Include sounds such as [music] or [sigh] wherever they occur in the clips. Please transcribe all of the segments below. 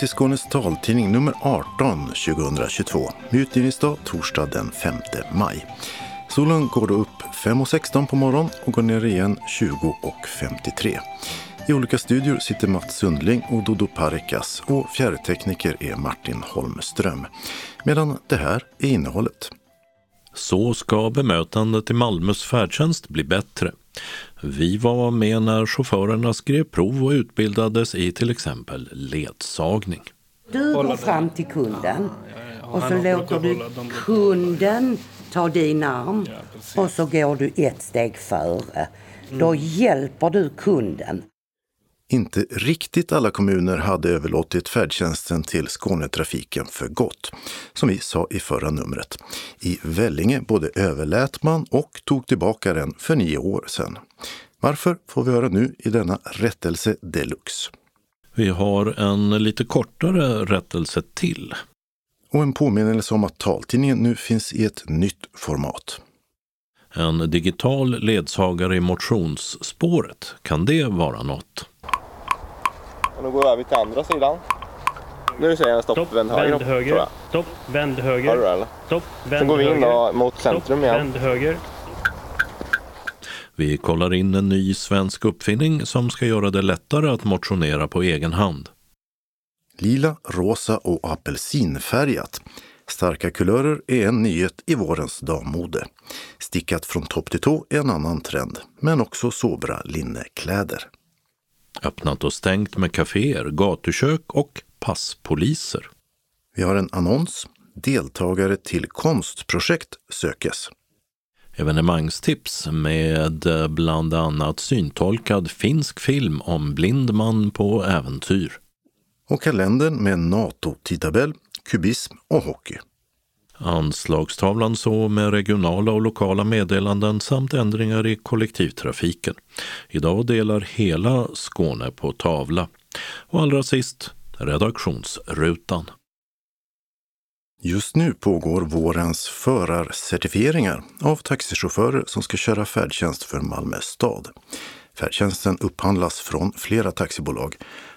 Till Skånes taltidning nummer 18 2022 med utgivningsdag torsdag den 5 maj. Solen går då upp 5.16 på morgonen och går ner igen 20.53. I olika studior sitter Mats Sundling och Dodo Parikas och fjärrtekniker är Martin Holmström. Medan det här är innehållet. Så ska bemötandet i Malmös färdtjänst bli bättre. Vi var med när chaufförerna skrev prov och utbildades i till exempel ledsagning. Du går fram till kunden och så låter du kunden ta din arm och så går du ett steg före. Då hjälper du kunden. Inte riktigt alla kommuner hade överlåtit färdtjänsten till Skånetrafiken för gott, som vi sa i förra numret. I Vellinge både överlät man och tog tillbaka den för nio år sedan. Varför får vi höra nu i denna rättelse deluxe. Vi har en lite kortare rättelse till. Och en påminnelse om att taltidningen nu finns i ett nytt format. En digital ledsagare i motionsspåret, kan det vara något? Och nu går jag över till andra sidan. Nu säger jag stopp, Stopp, vänd höger. vänd höger. Stopp, vänd Har du höger. det eller? Stopp, vänd Sen går vi in höger. då mot centrum Stopp, igen. vänd höger. Vi kollar in en ny svensk uppfinning som ska göra det lättare att motionera på egen hand. Lila, rosa och apelsinfärgat. Starka kulörer är en nyhet i vårens dammode. Stickat från topp till tå är en annan trend, men också sobra linnekläder. Öppnat och stängt med kaféer, gatukök och passpoliser. Vi har en annons. Deltagare till konstprojekt sökes. Evenemangstips med eh, bland annat syntolkad finsk film om blind man på äventyr. Och kalendern med NATO-tidtabell, kubism och hockey. Anslagstavlan så med regionala och lokala meddelanden samt ändringar i kollektivtrafiken. Idag delar hela Skåne på tavla. Och allra sist redaktionsrutan. Just nu pågår vårens förarcertifieringar av taxichaufförer som ska köra färdtjänst för Malmö stad. Färdtjänsten upphandlas från flera taxibolag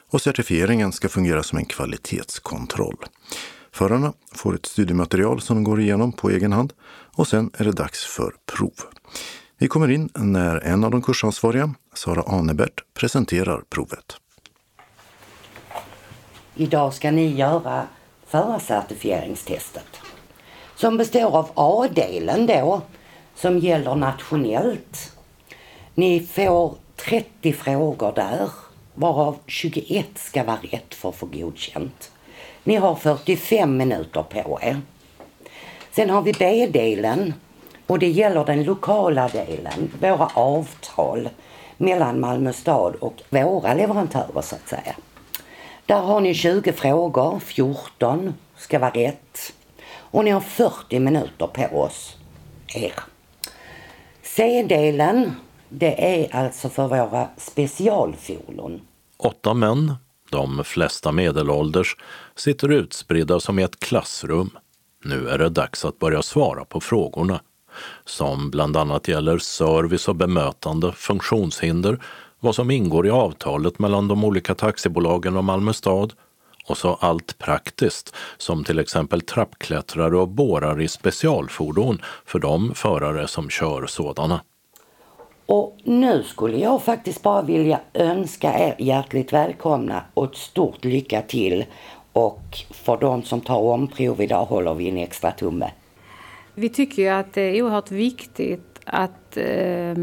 och certifieringen ska fungera som en kvalitetskontroll. Förarna får ett studiematerial som de går igenom på egen hand och sen är det dags för prov. Vi kommer in när en av de kursansvariga, Sara Anebert, presenterar provet. Idag ska ni göra förarcertifieringstestet. Som består av A-delen då, som gäller nationellt. Ni får 30 frågor där, varav 21 ska vara rätt för att få godkänt. Ni har 45 minuter på er. Sen har vi B-delen och det gäller den lokala delen, våra avtal mellan Malmö stad och våra leverantörer så att säga. Där har ni 20 frågor, 14 ska vara rätt. Och ni har 40 minuter på oss, er. C-delen, det är alltså för våra specialfordon. Åtta män, de flesta medelålders, sitter utspridda som i ett klassrum. Nu är det dags att börja svara på frågorna som bland annat gäller service och bemötande, funktionshinder, vad som ingår i avtalet mellan de olika taxibolagen och Malmö stad och så allt praktiskt som till exempel trappklättrare och bårar i specialfordon för de förare som kör sådana. Och nu skulle jag faktiskt bara vilja önska er hjärtligt välkomna och ett stort lycka till. Och för de som tar omprov idag håller vi en extra tumme. Vi tycker ju att det är oerhört viktigt att eh,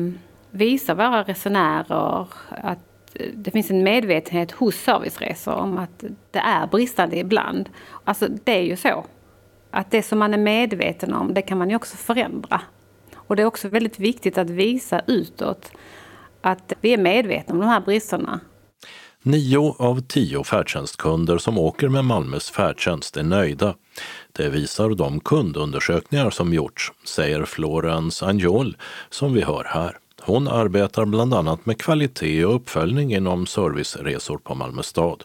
visa våra resenärer att eh, det finns en medvetenhet hos Serviceresor om att det är bristande ibland. Alltså det är ju så. Att det som man är medveten om, det kan man ju också förändra. Och det är också väldigt viktigt att visa utåt att vi är medvetna om de här bristerna. Nio av tio färdtjänstkunder som åker med Malmös färdtjänst är nöjda. Det visar de kundundersökningar som gjorts, säger Florence Anjol som vi hör här. Hon arbetar bland annat med kvalitet och uppföljning inom serviceresor på Malmö stad.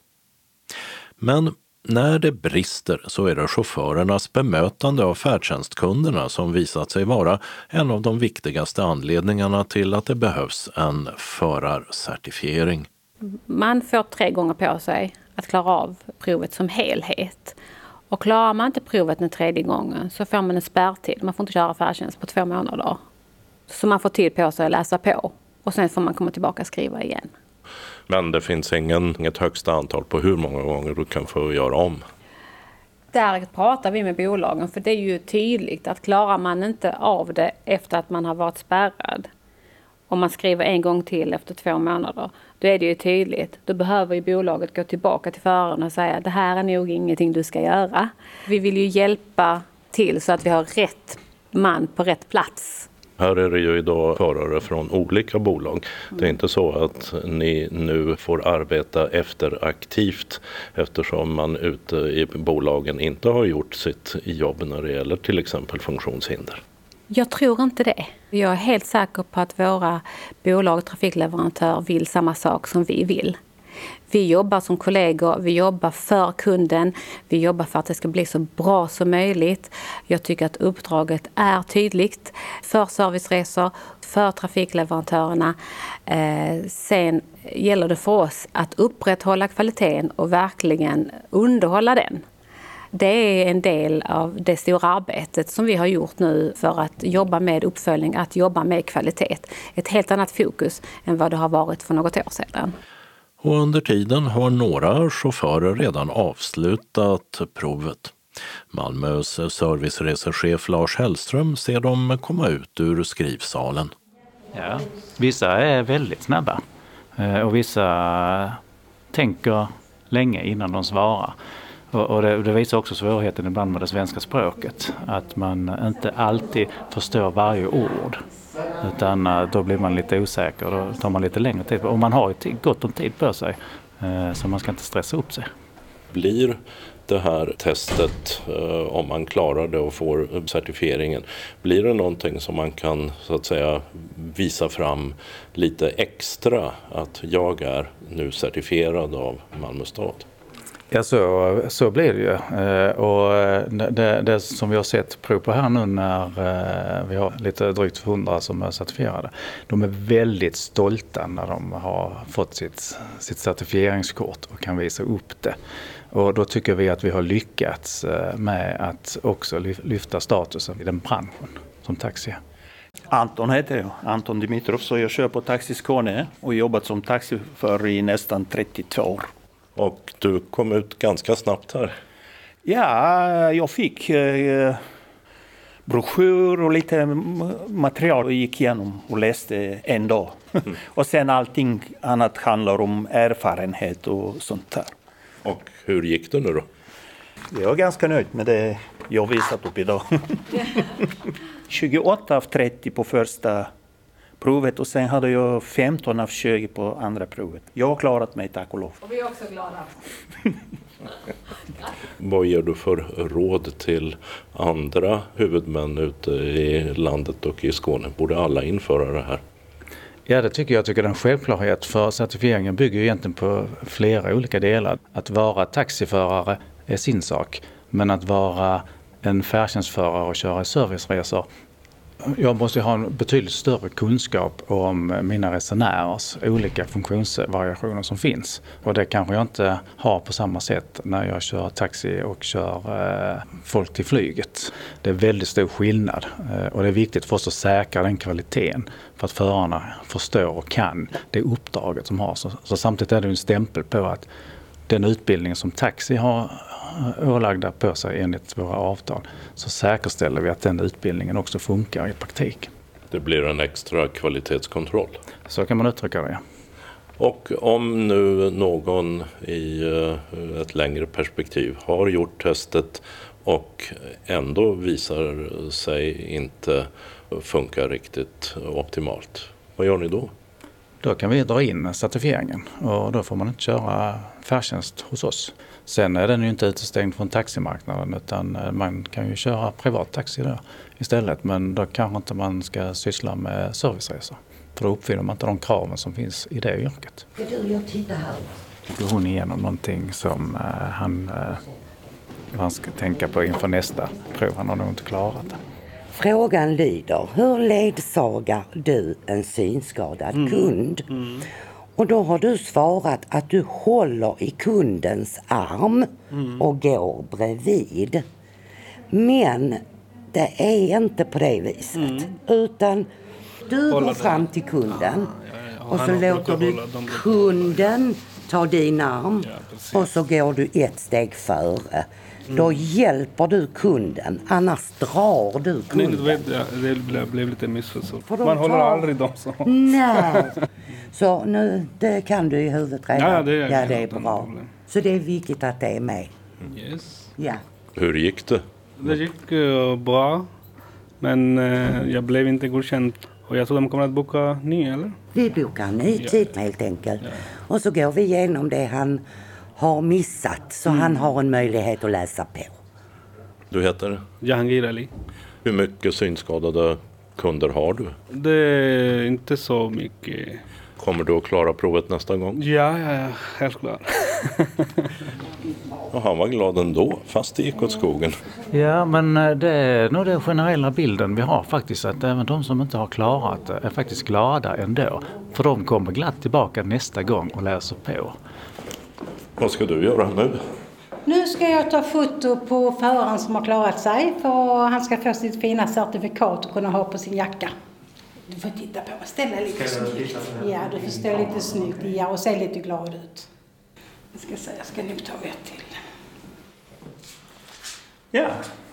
Men när det brister så är det chaufförernas bemötande av färdtjänstkunderna som visat sig vara en av de viktigaste anledningarna till att det behövs en förarcertifiering. Man får tre gånger på sig att klara av provet som helhet. Och klarar man inte provet den tredje gången så får man en spärrtid. Man får inte köra färdtjänst på två månader. Så man får tid på sig att läsa på. Och sen får man komma tillbaka och skriva igen. Men det finns ingen, inget högsta antal på hur många gånger du kan få göra om? Där pratar vi med bolagen för det är ju tydligt att klarar man inte av det efter att man har varit spärrad om man skriver en gång till efter två månader, då är det ju tydligt. Då behöver ju bolaget gå tillbaka till föraren och säga det här är nog ingenting du ska göra. Vi vill ju hjälpa till så att vi har rätt man på rätt plats. Här är det ju idag förare från olika bolag. Det är inte så att ni nu får arbeta efteraktivt eftersom man ute i bolagen inte har gjort sitt jobb när det gäller till exempel funktionshinder. Jag tror inte det. Jag är helt säker på att våra bolag och trafikleverantörer vill samma sak som vi vill. Vi jobbar som kollegor, vi jobbar för kunden, vi jobbar för att det ska bli så bra som möjligt. Jag tycker att uppdraget är tydligt för serviceresor, för trafikleverantörerna. Eh, sen gäller det för oss att upprätthålla kvaliteten och verkligen underhålla den. Det är en del av det stora arbetet som vi har gjort nu för att jobba med uppföljning, att jobba med kvalitet. Ett helt annat fokus än vad det har varit för något år sedan. Och under tiden har några chaufförer redan avslutat provet. Malmös serviceresechef Lars Hellström ser dem komma ut ur skrivsalen. Ja, vissa är väldigt snabba eh, och vissa tänker länge innan de svarar. Och det, det, visar också svårigheten ibland med det svenska språket. Att man inte alltid förstår varje ord. Utan eh, då blir man lite osäker och då tar man lite längre tid. Och man har ju gott om tid på sig. Eh, så man ska inte stressa upp sig. Blir det här testet, eh, om man klarar det och får certifieringen, blir det någonting som man kan så att säga visa fram lite extra att jag är nu certifierad av Malmö stad? Ja, så, så blir det ju. Eh, och eh, det, det, som vi har sett prov på här nu när eh, vi har lite drygt 100 som är certifierade. De är väldigt stolta när de har fått sitt, sitt certifieringskort och kan visa upp det. Och då tycker vi att vi har lyckats med att också lyfta statusen i den branschen som taxi är. Anton heter jag, Anton Dimitrov, så jag kör på Taxi Skåne och jobbat som taxiförare i nästan 32 år. Och du kom ut ganska snabbt här. Ja, jag fick eh, broschyr och lite material och gick igenom och läste en dag. Mm. [laughs] och sen allting annat handlar om erfarenhet och sånt där. Och hur gick det nu då? Jag är ganska nöjd med det jag visat upp idag. [laughs] [laughs] 28 av 30 på första provet och sen hade jag 15 av 20 på andra provet. Jag har klarat mig tack och lov. Och vi är också glada. [laughs] Vad ger du för råd till andra huvudmän ute i landet och i Skåne? Borde alla införa det här? Ja, det tycker jag. Jag tycker det är en självklarhet för certifieringen bygger egentligen på flera olika delar. Att vara taxiförare är sin sak, men att vara en färdtjänstförare och köra serviceresor jag måste ha en betydligt större kunskap om mina resenärers olika funktionsvariationer som finns. Och det kanske jag inte har på samma sätt när jag kör taxi och kör eh, folk till flyget. Det är väldigt stor skillnad eh, och det är viktigt för oss att säkra den kvaliteten för att förarna förstår och kan det uppdraget som har. Så, så samtidigt är det en stämpel på att den utbildning som taxi har ålagda på sig enligt våra avtal så säkerställer vi att den utbildningen också funkar i praktiken. Det blir en extra kvalitetskontroll. Så kan man uttrycka det. Och om nu någon i eh, ett längre perspektiv har gjort testet och ändå visar sig inte funka riktigt optimalt, vad gör ni då? Då kan vi dra in certifieringen och då får man inte köra färdtjänst hos oss. Sen är den ju inte utestängd från taximarknaden utan eh, man kan ju köra privat taxi där istället. Men då kanske inte man ska syssla med serviceresor. För då uppfyller man inte de kraven som finns i det yrket. Du, jag tittar här. Går hon igenom någonting som uh, han, han ska tänka på inför nästa prov. Han har nog inte klarat det. Frågan lyder, hur ledsagar du en synskadad mm. kund? Mm. Och då har du svarat att du håller i kundens arm Mm. och går bredvid. Men det är inte på det viset. Utan du Mm. Hålla går fram till kunden ja, och han så brukar låter du kunden ta din arm Ja, och så går du ett steg före. Då Mm. hjälper du kunden, annars drar du Nej, kunden. ja, det blev, lite missförstått. Man håller tar- aldrig dem så. Nej. [laughs] Så nu, det kan du i huvudet redan. Ja, det är- ja, det är bra. Så det är viktigt att det är med. Yes. Ja. Hur gick det? Det gick eh, bra. Men eh, jag blev inte godkänd. Och jag tror de kommer att boka ny, eller? Vi bokar ny tid helt enkelt. Och så går vi igenom det han har missat så Mm. han har en möjlighet att läsa på. Du heter? Jahangir Ali. Hur mycket synskadade kunder har du? Det är inte så mycket. Kommer du att klara provet nästa gång? Ja, ja, ja. Helt klart. Och han var glad ändå, fast det gick åt skogen. Ja, men eh, det är nog den generella bilden vi har faktiskt att även de som inte har klarat det är faktiskt glada ändå. För de kommer glatt tillbaka nästa gång och läser på. Vad ska du göra nu? Nu ska jag ta foto på föraren som har klarat sig för han ska få sitt fina certifikat och kunna ha på sin jacka. Du får titta på mig, ställ dig lite snyggt. Ja, du får stå lite snyggt ja, och se lite glad ut. Jag ska se, jag ska nog ta ett till. Ja.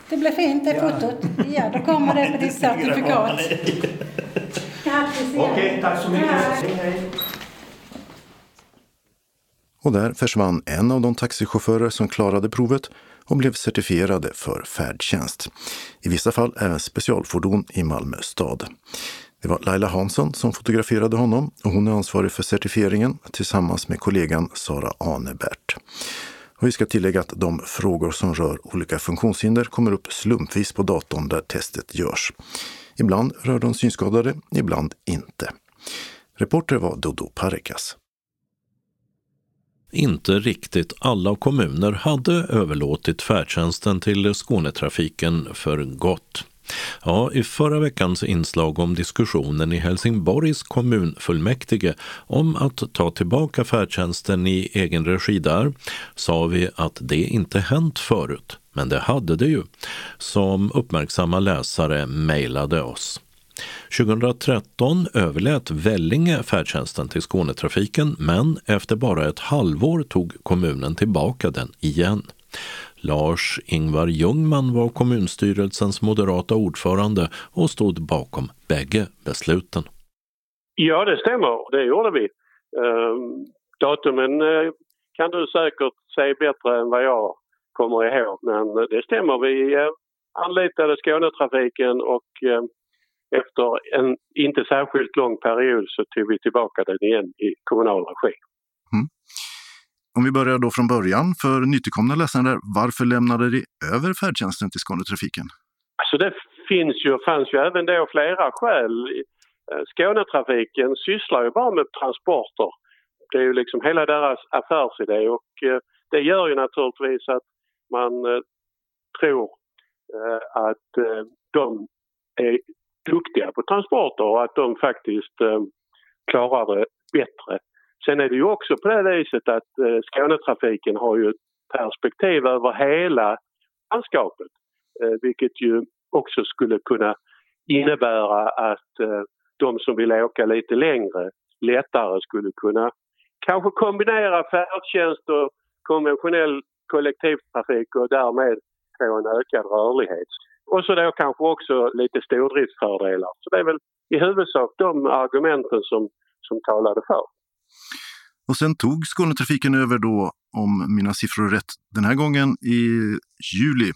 Det blev fint det fotot. Ja, då kommer det på ditt [laughs] certifikat. Grattis igen. Okej, tack så mycket. Hej. Och där försvann en av de taxichaufförer som klarade provet och blev certifierade för färdtjänst. I vissa fall även specialfordon i Malmö stad. Det var Laila Hansson som fotograferade honom och hon är ansvarig för certifieringen tillsammans med kollegan Sara Anebert. Och vi ska tillägga att de frågor som rör olika funktionshinder kommer upp slumpvis på datorn där testet görs. Ibland rör de synskadade, ibland inte. Reporter var Dodo Parikas. Inte riktigt alla kommuner hade överlåtit färdtjänsten till Skånetrafiken för gott. Ja, i förra veckans inslag om diskussionen i Helsingborgs kommunfullmäktige om att ta tillbaka färdtjänsten i egen regi där sa vi att det inte hänt förut, men det hade det ju, som uppmärksamma läsare mejlade oss. 2013 överlät Vellinge färdtjänsten till Skånetrafiken men efter bara ett halvår tog kommunen tillbaka den igen. Lars-Ingvar Ljungman var kommunstyrelsens moderata ordförande och stod bakom bägge besluten. Ja, det stämmer. Det gjorde vi. Ehm, datumen eh, kan du säkert säga bättre än vad jag kommer ihåg, men det stämmer. Vi eh, anlitade Skånetrafiken och eh, efter en inte särskilt lång period så tog vi tillbaka den igen i kommunal regi. Om vi börjar då från början för nytillkomna läsare, varför lämnade ni över färdtjänsten till Skånetrafiken? Alltså det finns ju, fanns ju även då flera skäl. Eh, Skånetrafiken sysslar ju bara med transporter. Det är ju liksom hela deras affärsidé och eh, det gör ju naturligtvis att man eh, tror att de är duktiga på transporter och att de faktiskt klarar det bättre. Sen är det ju också på det viset att eh, Skånetrafiken har ju ett perspektiv över hela landskapet. Eh, vilket ju också skulle kunna innebära att eh, de som vill åka lite längre lättare skulle kunna kanske kombinera färdtjänst och konventionell kollektivtrafik och därmed få en ökad rörlighet. Och så då kanske också lite stordriftsfördelar. Så det är väl i huvudsak de argumenten som, som talade för. Och sen tog Skånetrafiken över då, om mina siffror är rätt, den här gången i juli.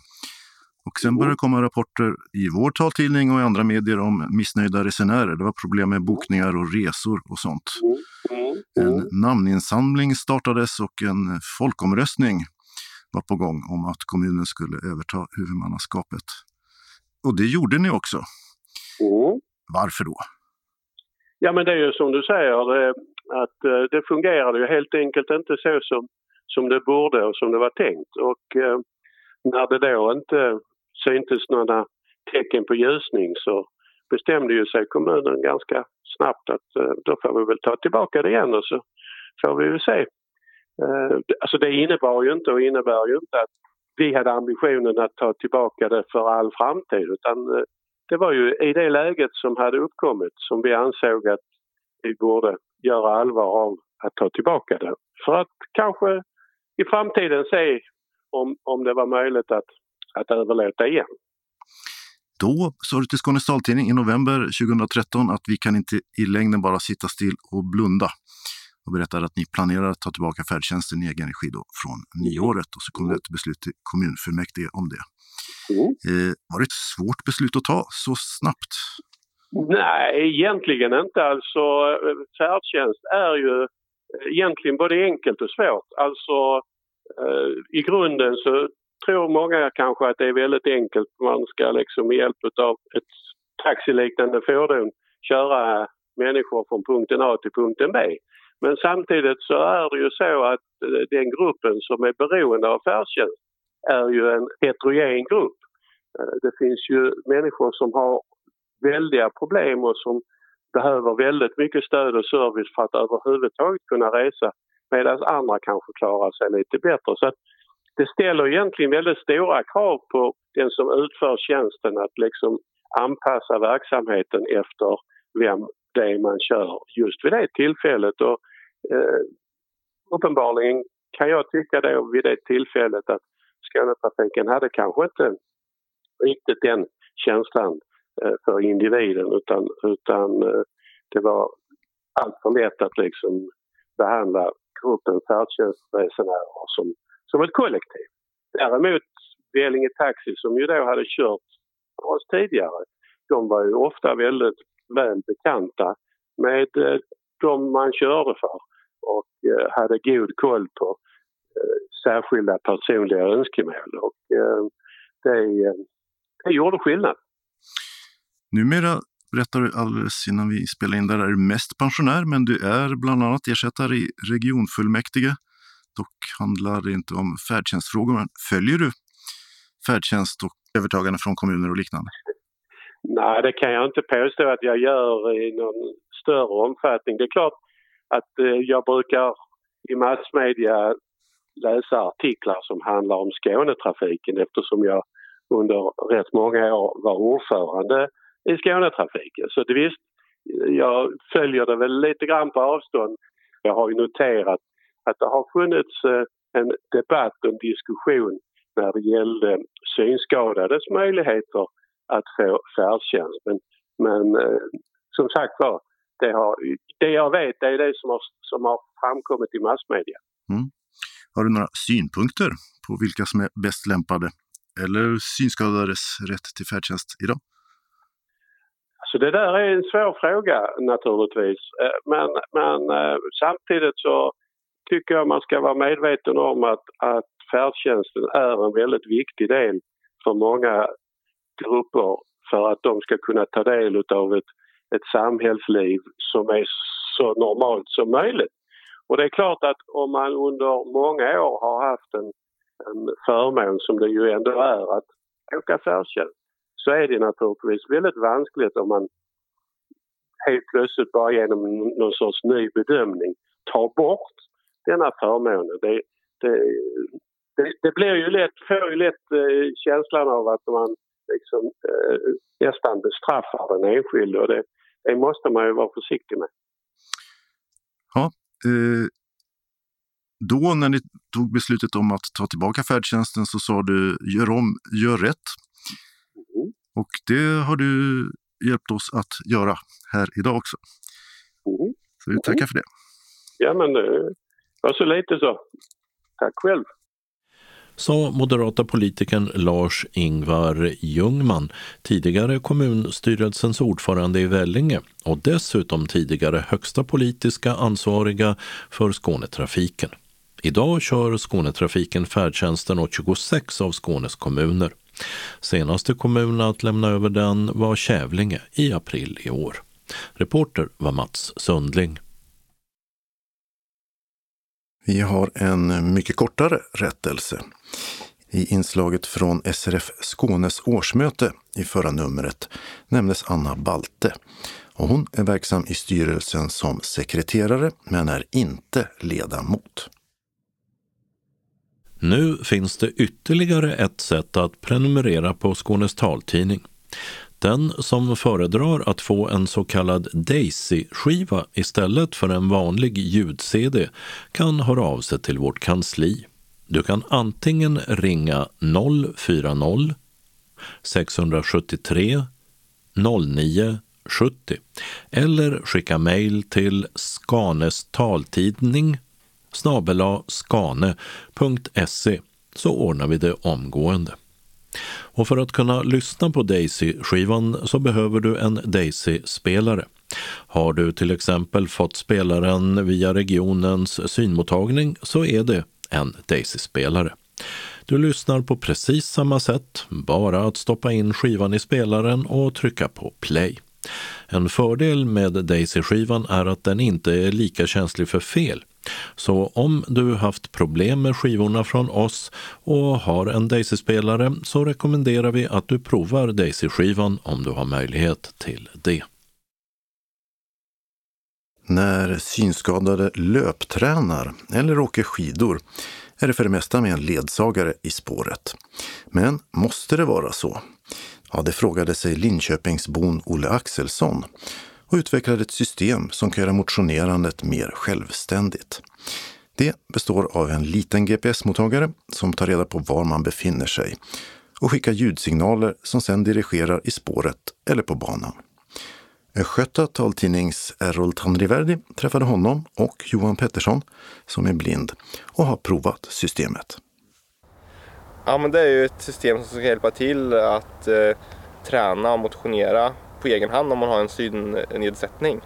Och sen började det komma rapporter i vår taltidning och i andra medier om missnöjda resenärer. Det var problem med bokningar och resor och sånt. En namninsamling startades och en folkomröstning var på gång om att kommunen skulle överta huvudmannaskapet. Och det gjorde ni också. Varför då? Ja men det är ju som du säger det, att eh, det fungerade ju helt enkelt inte så som, som det borde och som det var tänkt. Och eh, när det då inte syntes några tecken på ljusning så bestämde ju sig kommunen ganska snabbt att eh, då får vi väl ta tillbaka det igen och så får vi väl se. Eh, alltså det innebar ju inte och innebär ju inte att vi hade ambitionen att ta tillbaka det för all framtid utan eh, det var ju i det läget som hade uppkommit som vi ansåg att vi borde göra allvar av att ta tillbaka det. För att kanske i framtiden se om, om det var möjligt att, att överlåta igen. Då sa du till Skånes taltidning i november 2013 att vi kan inte i längden bara sitta still och blunda och berättade att ni planerar att ta tillbaka färdtjänsten i egen regi från nyåret och så kom det ett beslut till kommunfullmäktige om det. Mm. Eh, var det ett svårt beslut att ta så snabbt? Nej, egentligen inte. Alltså eh, färdtjänst är ju egentligen både enkelt och svårt. Alltså eh, i grunden så tror många kanske att det är väldigt enkelt. Man ska liksom med hjälp av ett taxiliknande fordon köra människor från punkten A till punkten B. Men samtidigt så är det ju så att eh, den gruppen som är beroende av färdtjänst är ju en heterogen grupp. Eh, det finns ju människor som har väldiga problem och som behöver väldigt mycket stöd och service för att överhuvudtaget kunna resa medan andra kanske klarar sig lite bättre. Så det ställer egentligen väldigt stora krav på den som utför tjänsten att liksom anpassa verksamheten efter vem det man kör just vid det tillfället. Och, eh, uppenbarligen kan jag tycka då vid det tillfället att Skånetrafiken hade kanske inte riktigt den känslan eh, för individen utan, utan eh, det var allt för lätt att liksom behandla gruppen färdtjänstresenärer som, som ett kollektiv. Däremot Vellinge Taxi som ju då hade kört för oss tidigare, de var ju ofta väldigt väl bekanta med eh, de man körde för och eh, hade god koll på eh, särskilda personliga önskemål och det, det gjorde skillnad. Numera berättar du alldeles innan vi spelar in där, är du mest pensionär men du är bland annat ersättare i regionfullmäktige. Dock handlar det inte om färdtjänstfrågor, men följer du färdtjänst och övertagande från kommuner och liknande? Nej, det kan jag inte påstå att jag gör i någon större omfattning. Det är klart att eh, jag brukar i massmedia läsa artiklar som handlar om Skånetrafiken eftersom jag under rätt många år var ordförande i Skånetrafiken. Så det visst, jag följer det väl lite grann på avstånd. Jag har ju noterat att det har funnits eh, en debatt och en diskussion när det gällde synskadades möjligheter att få färdtjänst. Men, men eh, som sagt var, det, det jag vet det är det som har, som har framkommit i massmedia. Mm. Har du några synpunkter på vilka som är bäst lämpade eller synskadades rätt till färdtjänst idag? Så det där är en svår fråga naturligtvis. Eh, men, men eh, samtidigt så tycker jag man ska vara medveten om att, att färdtjänsten är en väldigt viktig del för många grupper för att de ska kunna ta del av ett, ett samhällsliv som är så normalt som möjligt. Och det är klart att om man under många år har haft en, en förmån som det ju ändå är att åka färdtjänst så är det naturligtvis väldigt vanskligt om man helt plötsligt bara genom någon sorts ny bedömning tar bort denna förmån. Det, det, det, det blir ju lätt, får ju lätt eh, känslan av att man liksom, eh, nästan bestraffar den enskilde och det, det måste man ju vara försiktig med. Ja, eh, då när ni tog beslutet om att ta tillbaka färdtjänsten så sa du gör om, gör rätt. Och det har du hjälpt oss att göra här idag också. Mm. Så vi tackar för det. Ja, men det var så lite så. Tack själv. Sa moderata politikern Lars-Ingvar Ljungman, tidigare kommunstyrelsens ordförande i Vellinge och dessutom tidigare högsta politiska ansvariga för Skånetrafiken. Idag kör Skånetrafiken färdtjänsten åt 26 av Skånes kommuner. Senaste kommun att lämna över den var Kävlinge i april i år. Reporter var Mats Sundling. Vi har en mycket kortare rättelse. I inslaget från SRF Skånes årsmöte i förra numret nämndes Anna Balte och hon är verksam i styrelsen som sekreterare men är inte ledamot. Nu finns det ytterligare ett sätt att prenumerera på Skånes taltidning. Den som föredrar att få en så kallad Daisy-skiva istället för en vanlig ljud-CD kan höra av sig till vårt kansli. Du kan antingen ringa 040 673 09 70 eller skicka mejl till Skanes taltidning snabela skane.se så ordnar vi det omgående. Och för att kunna lyssna på Daisy-skivan så behöver du en Daisy-spelare. Har du till exempel fått spelaren via regionens synmottagning så är det en Daisy-spelare. Du lyssnar på precis samma sätt, bara att stoppa in skivan i spelaren och trycka på play. En fördel med Daisy-skivan är att den inte är lika känslig för fel. Så om du haft problem med skivorna från oss och har en Daisy-spelare så rekommenderar vi att du provar Daisy-skivan om du har möjlighet till det. När synskadade löptränar eller åker skidor är det för det mesta med en ledsagare i spåret. Men måste det vara så? Ja, det frågade sig Linköpingsbon Olle Axelsson och utvecklade ett system som kan göra motionerandet mer självständigt. Det består av en liten GPS-mottagare som tar reda på var man befinner sig och skickar ljudsignaler som sedan dirigerar i spåret eller på banan. Östgöta taltidnings Errol Tanriverdi träffade honom och Johan Pettersson som är blind och har provat systemet. Ja, men det är ju ett system som ska hjälpa till att eh, träna och motionera på egen hand om man har en synnedsättning.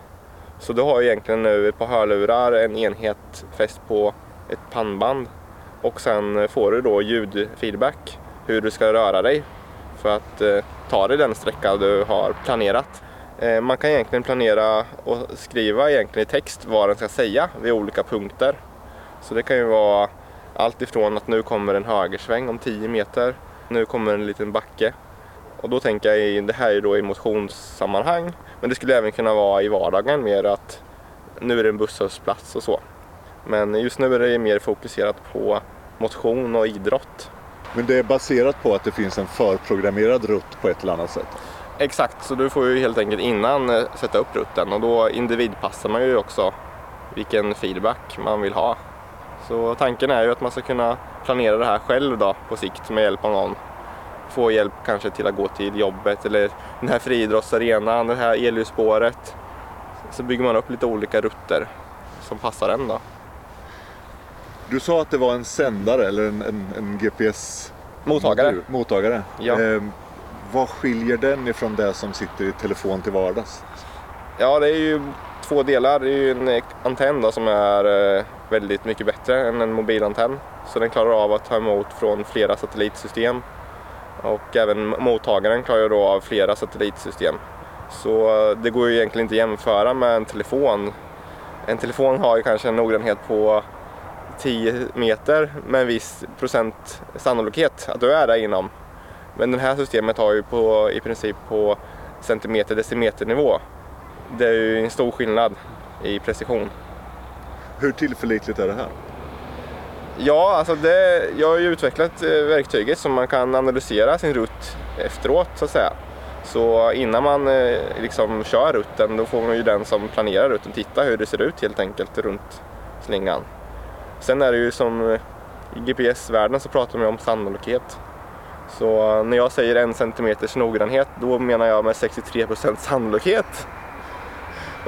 Så du har egentligen nu ett par hörlurar, en enhet fäst på ett pannband och sen får du då ljudfeedback hur du ska röra dig för att eh, ta dig den sträcka du har planerat. Eh, man kan egentligen planera och skriva egentligen i text vad den ska säga vid olika punkter. Så det kan ju vara allt ifrån att nu kommer en högersväng om 10 meter, nu kommer en liten backe. Och då tänker jag, det här är då i motionssammanhang, men det skulle även kunna vara i vardagen mer att nu är det en busshållplats och så. Men just nu är det mer fokuserat på motion och idrott. Men det är baserat på att det finns en förprogrammerad rutt på ett eller annat sätt? Exakt, så du får ju helt enkelt innan eh, sätta upp rutten och då individpassar man ju också vilken feedback man vill ha. Så tanken är ju att man ska kunna planera det här själv då på sikt med hjälp av någon. Få hjälp kanske till att gå till jobbet eller den här friidrottsarenan, det här elljusspåret. Så bygger man upp lite olika rutter som passar en då. Du sa att det var en sändare eller en, en, en GPS... Mottagare. Mottagare. Ja. Eh, vad skiljer den ifrån det som sitter i telefon till vardags? Ja, det är ju två delar. Det är ju en eh, antenn då, som är eh, väldigt mycket bättre än en mobilantenn. Så den klarar av att ta emot från flera satellitsystem. Och även mottagaren klarar då av flera satellitsystem. Så eh, det går ju egentligen inte att jämföra med en telefon. En telefon har ju kanske en noggrannhet på 10 meter med en viss procent sannolikhet att du är där inom. Men det här systemet har ju på, i princip på centimeter decimeternivå. Det är ju en stor skillnad i precision. Hur tillförlitligt är det här? Ja, alltså det, jag har ju utvecklat eh, verktyget så man kan analysera sin rutt efteråt så att säga. Så innan man eh, liksom kör rutten då får man ju den som planerar rutten titta hur det ser ut helt enkelt runt slingan. Sen är det ju som eh, i GPS-världen så pratar man ju om sannolikhet. Så när jag säger en centimeters noggrannhet då menar jag med 63 procents sannolikhet.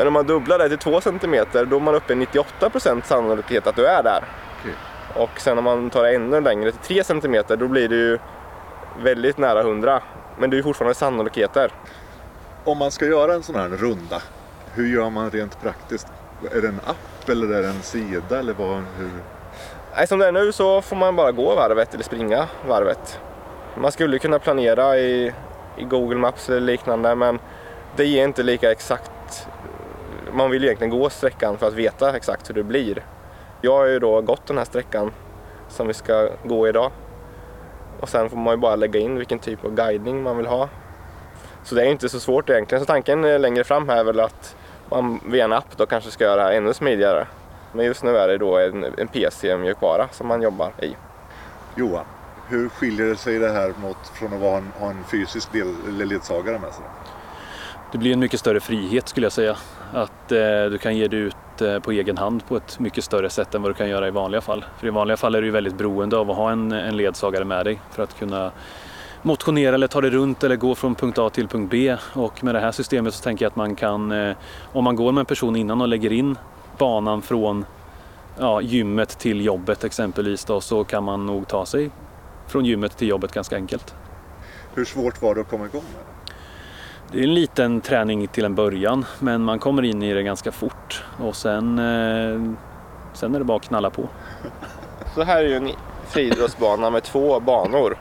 Men om man dubblar det till 2 centimeter då är man uppe i 98 procents sannolikhet att du är där. Okej. Och sen om man tar det ännu längre till 3 centimeter då blir det ju väldigt nära 100. Men det är ju fortfarande sannolikheter. Om man ska göra en sån här runda, hur gör man rent praktiskt? Är det en app eller är det en sida? Eller vad, hur? Nej, som det är nu så får man bara gå varvet eller springa varvet. Man skulle kunna planera i, i Google Maps eller liknande men det ger inte lika exakt. Man vill egentligen gå sträckan för att veta exakt hur det blir. Jag har ju då gått den här sträckan som vi ska gå idag. Och sen får man ju bara lägga in vilken typ av guidning man vill ha. Så det är inte så svårt egentligen. Så tanken längre fram här är väl att man via en app då kanske ska göra det här ännu smidigare. Men just nu är det då en, en PC-mjukvara som man jobbar i. Johan, hur skiljer det sig det här mot från att vara en, ha en fysisk del, ledsagare med sig? Det blir en mycket större frihet skulle jag säga. Att eh, du kan ge dig ut eh, på egen hand på ett mycket större sätt än vad du kan göra i vanliga fall. För i vanliga fall är du ju väldigt beroende av att ha en, en ledsagare med dig för att kunna motionera eller ta dig runt eller gå från punkt A till punkt B. Och med det här systemet så tänker jag att man kan, eh, om man går med en person innan och lägger in banan från ja, gymmet till jobbet exempelvis då, så kan man nog ta sig från gymmet till jobbet ganska enkelt. Hur svårt var det att komma igång med det? Det är en liten träning till en början men man kommer in i det ganska fort och sen, eh, sen är det bara att knalla på. Så här är ju en friidrottsbana med två banor.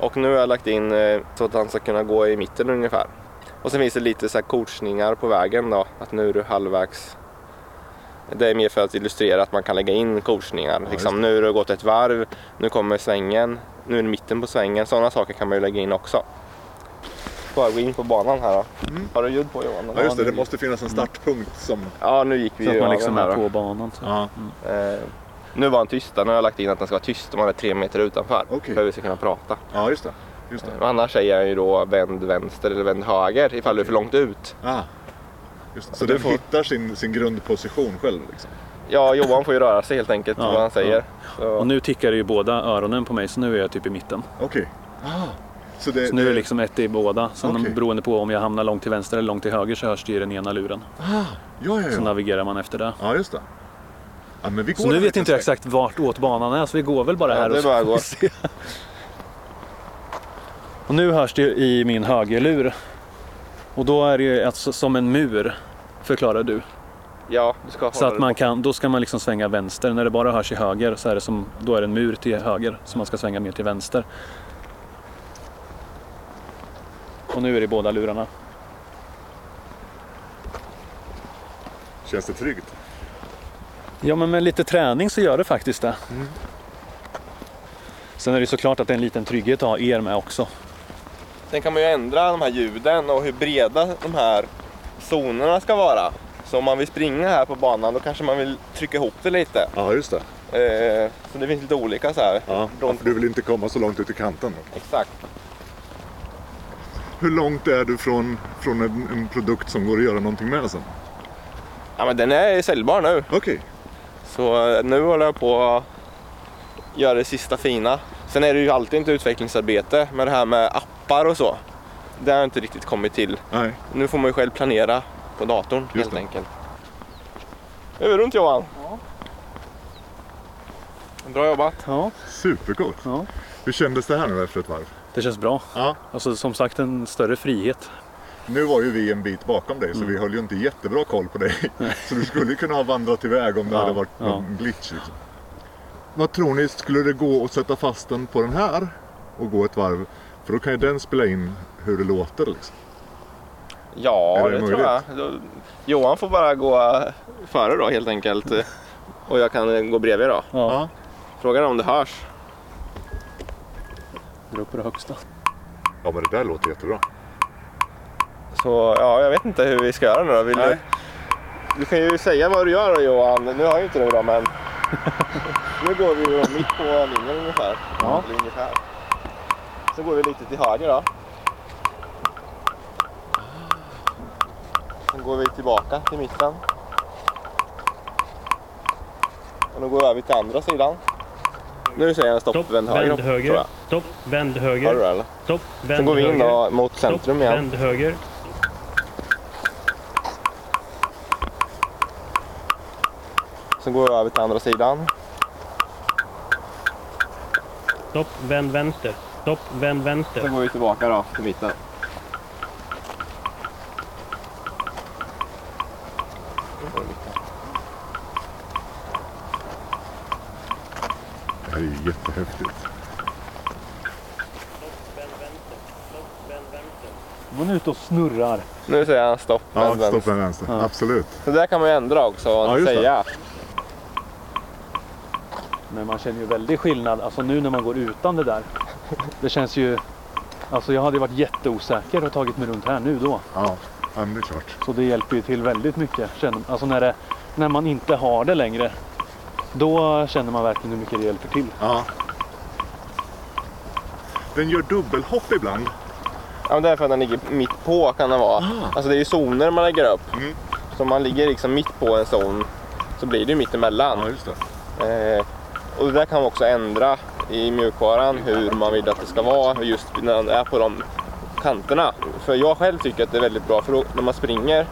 Och nu har jag lagt in eh, så att han ska kunna gå i mitten ungefär. Och sen finns det lite så här coachningar på vägen då, att nu är du halvvägs. Det är mer för att illustrera att man kan lägga in coachningar. Ja, liksom, nu har du gått ett varv, nu kommer svängen, nu är du mitten på svängen. Sådana saker kan man ju lägga in också. Bara gå in på banan här då. Har du ljud på Johan? Mm. Ja just det, det måste finnas en startpunkt som... Ja, nu gick vi Så att ju man liksom är på banan. Så. Ja. Eh, nu var han tyst. Nu har jag lagt in att den ska vara tyst om man är tre meter utanför. Okej. För att vi ska kunna prata. Ja just det. Just det. Men annars säger han ju då vänd vänster eller vänd höger ifall du är för långt ut. Ah. Just det. Så du den får- hittar sin, sin grundposition själv liksom. Ja, Johan får ju röra sig helt enkelt Ja, vad han säger. Så, Och nu tickar det ju båda öronen på mig så nu är jag typ i mitten. Okej. Ah. Så det, Så nu är det- liksom ett i båda. Så Okej. beroende på om jag hamnar långt till vänster eller långt till höger så hörs det i den ena luren. Ah, ja, ja, Så ja. navigerar man efter det. Ja, just det. Ja, men vi går Så nu vet inte jag exakt vart åt banan är så vi går väl bara Ja, här det och så bara att får gå. vi se. Och nu hörs det i min högerlur. Och då är det ju alltså som en mur, förklarar du. ja, du ska Så hålla att dig man kan, då ska man liksom svänga vänster. När det bara hörs i höger så är det som, då är det en mur till höger. Så man ska svänga mer till vänster. Och nu är det i båda lurarna. Känns det tryggt? Ja men med lite träning så gör det faktiskt det. Sen är det såklart att det är en liten trygghet att ha er med också. Sen kan man ju ändra de här ljuden och hur breda de här zonerna ska vara. Så om man vill springa här på banan då kanske man vill trycka ihop det lite. Ja, just det. Eh, så det finns lite olika så här. Ja, för du vill inte komma så långt ut i kanten. Exakt. Hur långt är du från, från en, en produkt som går att göra någonting med sen? Ja men den är säljbar nu. Okej. Så eh, nu håller jag på att göra det sista fina. Sen är det ju alltid ett utvecklingsarbete med det här med appar och så. Det har inte riktigt kommit till. Nej. Nu får man ju själv planera på datorn Just helt det. enkelt. Är vi runt Johan? Bra jobbat. Ja, Supercoolt. Ja. Hur kändes det här nu efter ett varv? Det känns bra. Ja. Alltså som sagt en större frihet. Nu var ju vi en bit bakom dig så Mm. vi höll ju inte jättebra koll på dig. [laughs] Så du skulle kunna ha vandrat iväg om det Ja, hade varit ja. någon glitch. Liksom. Vad tror ni, skulle det gå att sätta fast den på den här och gå ett varv? För då kan ju den spela in hur det låter. Liksom. Ja, det, det tror jag. Då- Johan får bara gå före då helt enkelt. [laughs] Och jag kan gå bredvid då. Ja. Frågan är om det hörs. Dra upp på det högsta. Ja men det där låter jättebra. Så ja, jag vet inte hur vi ska göra nu då. Vill du, Nej. du kan ju säga vad du gör då Johan. Nu har ju inte du då men. [laughs] nu går vi ju mitt på linjen ungefär. Ja. Eller ungefär. Så går vi lite till höger då. Sen går vi tillbaka till mitten. Och nu går vi över till andra sidan. Nu säger jag stopp, Stopp, vänd höger. vänd höger. Stopp, vänd Har du höger. det eller? Stopp, vänd Sen går vi in höger. då mot centrum Stopp, igen. vänd höger. Sen går vi över till andra sidan. Stopp, vänd vänster. Stopp, vänd vänster. Sen går vi tillbaka då till mitten. Är ju jättehäftigt. Man är ute och snurrar. Nu säger han stopp, Ja, vänd vänster. stopp med vänster. Ja. Absolut. Så där kan man ju ändra också och Ja, just det. säga. Men man känner ju väldigt skillnad, alltså nu när man går utan det där. Det känns ju... Alltså jag hade ju varit jätteosäker och tagit mig runt här nu då. Ja, ja men det är klart. Så det hjälper ju till väldigt mycket. Känner- Alltså när, det, när man inte har det längre. Då känner man verkligen hur mycket det hjälper till. Ja. Den gör dubbelhopp ibland. Ja, men det är för att den ligger mitt på kan det vara. Alltså det är ju zoner man lägger upp. Mm. Så om man ligger liksom mitt på en zon så blir det ju mitt emellan. Ja, just det. Eh, och det där kan man också ändra i mjukvaran hur man vill att det ska vara just när den är på de kanterna. För jag själv tycker att det är väldigt bra för då, när man springer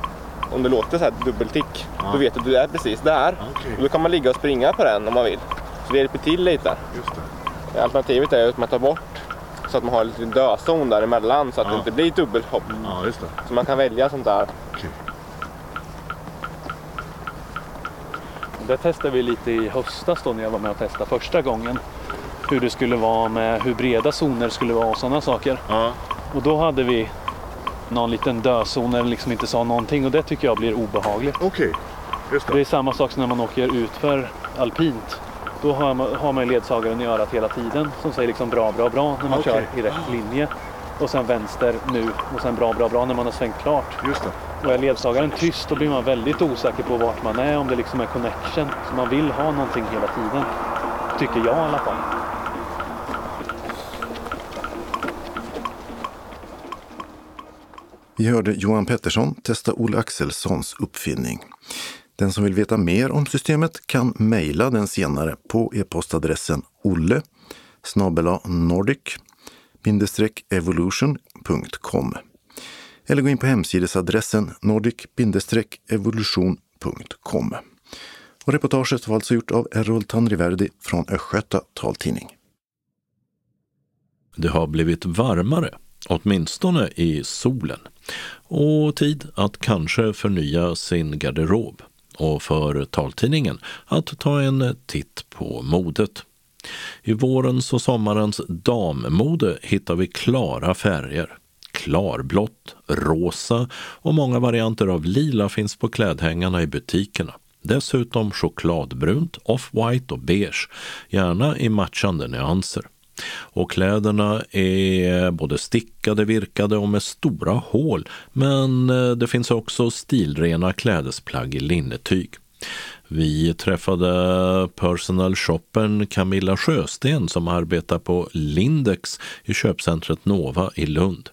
om det låter så här dubbeltick då vet du att du är precis där. Okej. Och då kan man ligga och springa på den om man vill. Så det hjälper till lite. Just det. Alternativet är att man tar bort så att man har en liten dödzon däremellan så att Ja. det inte blir dubbelhopp. Ja, just det. Så man kan välja sånt där. Okej. Det testade vi lite i höstas då när jag var med och testade första gången. Hur det skulle vara med hur breda zoner skulle vara och sådana saker. Ja. Och då hade vi någon liten dödzon det liksom inte sa någonting och det tycker jag blir obehagligt. Okej, just Det det. är samma sak som när man åker utför alpint. Då har man, har man ledsagaren i örat hela tiden som säger liksom bra, bra, bra när man Okej. kör i rätt linje. Och sen vänster nu och sen bra, bra, bra när man har svängt klart. Just det. Och är ledsagaren tyst då blir man väldigt osäker på vart man är, om det liksom är connection. Så man vill ha någonting hela tiden. Tycker jag i alla fall. Vi hörde Johan Pettersson testa Olle Axelssons uppfinning. Den som vill veta mer om systemet kan mejla den senare på e-postadressen olle nordic evolution.com eller gå in på hemsidesadressen nordic-evolution.com. Och reportaget var alltså gjort av Errol Tanriverdi från Östgöta taltidning. Det har blivit varmare, åtminstone i solen. Och tid att kanske förnya sin garderob. Och för taltidningen att ta en titt på modet. I vårens och sommarens dammode hittar vi klara färger. Klarblått, rosa och många varianter av lila finns på klädhängarna i butikerna. Dessutom chokladbrunt, off-white och beige, gärna i matchande nyanser. Och kläderna är både stickade, virkade och med stora hål. Men eh, det finns också stilrena klädesplagg i linnetyg. Vi träffade personal shoppern Camilla Sjösten som arbetar på Lindex i köpcentret Nova i Lund.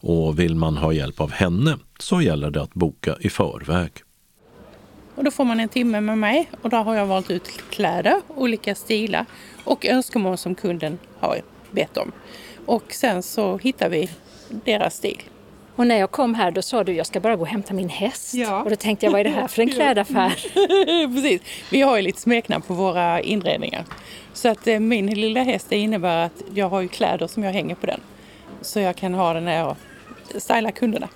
Och vill man ha hjälp av henne så gäller det att boka i förväg. Och då får man en timme med mig och där har jag valt ut kläder, olika stilar och önskemål som kunden har bett om. Och sen så hittar vi deras stil. Och när jag kom här då sa du jag ska bara gå och hämta min häst. Ja. Och då tänkte jag vad är det här för en [laughs] klädaffär? [laughs] Precis. Vi har ju lite smeknamn på våra inredningar. Så att eh, min lilla häst det innebär att jag har ju kläder som jag hänger på den. Så jag kan ha den när jag stylar kunderna.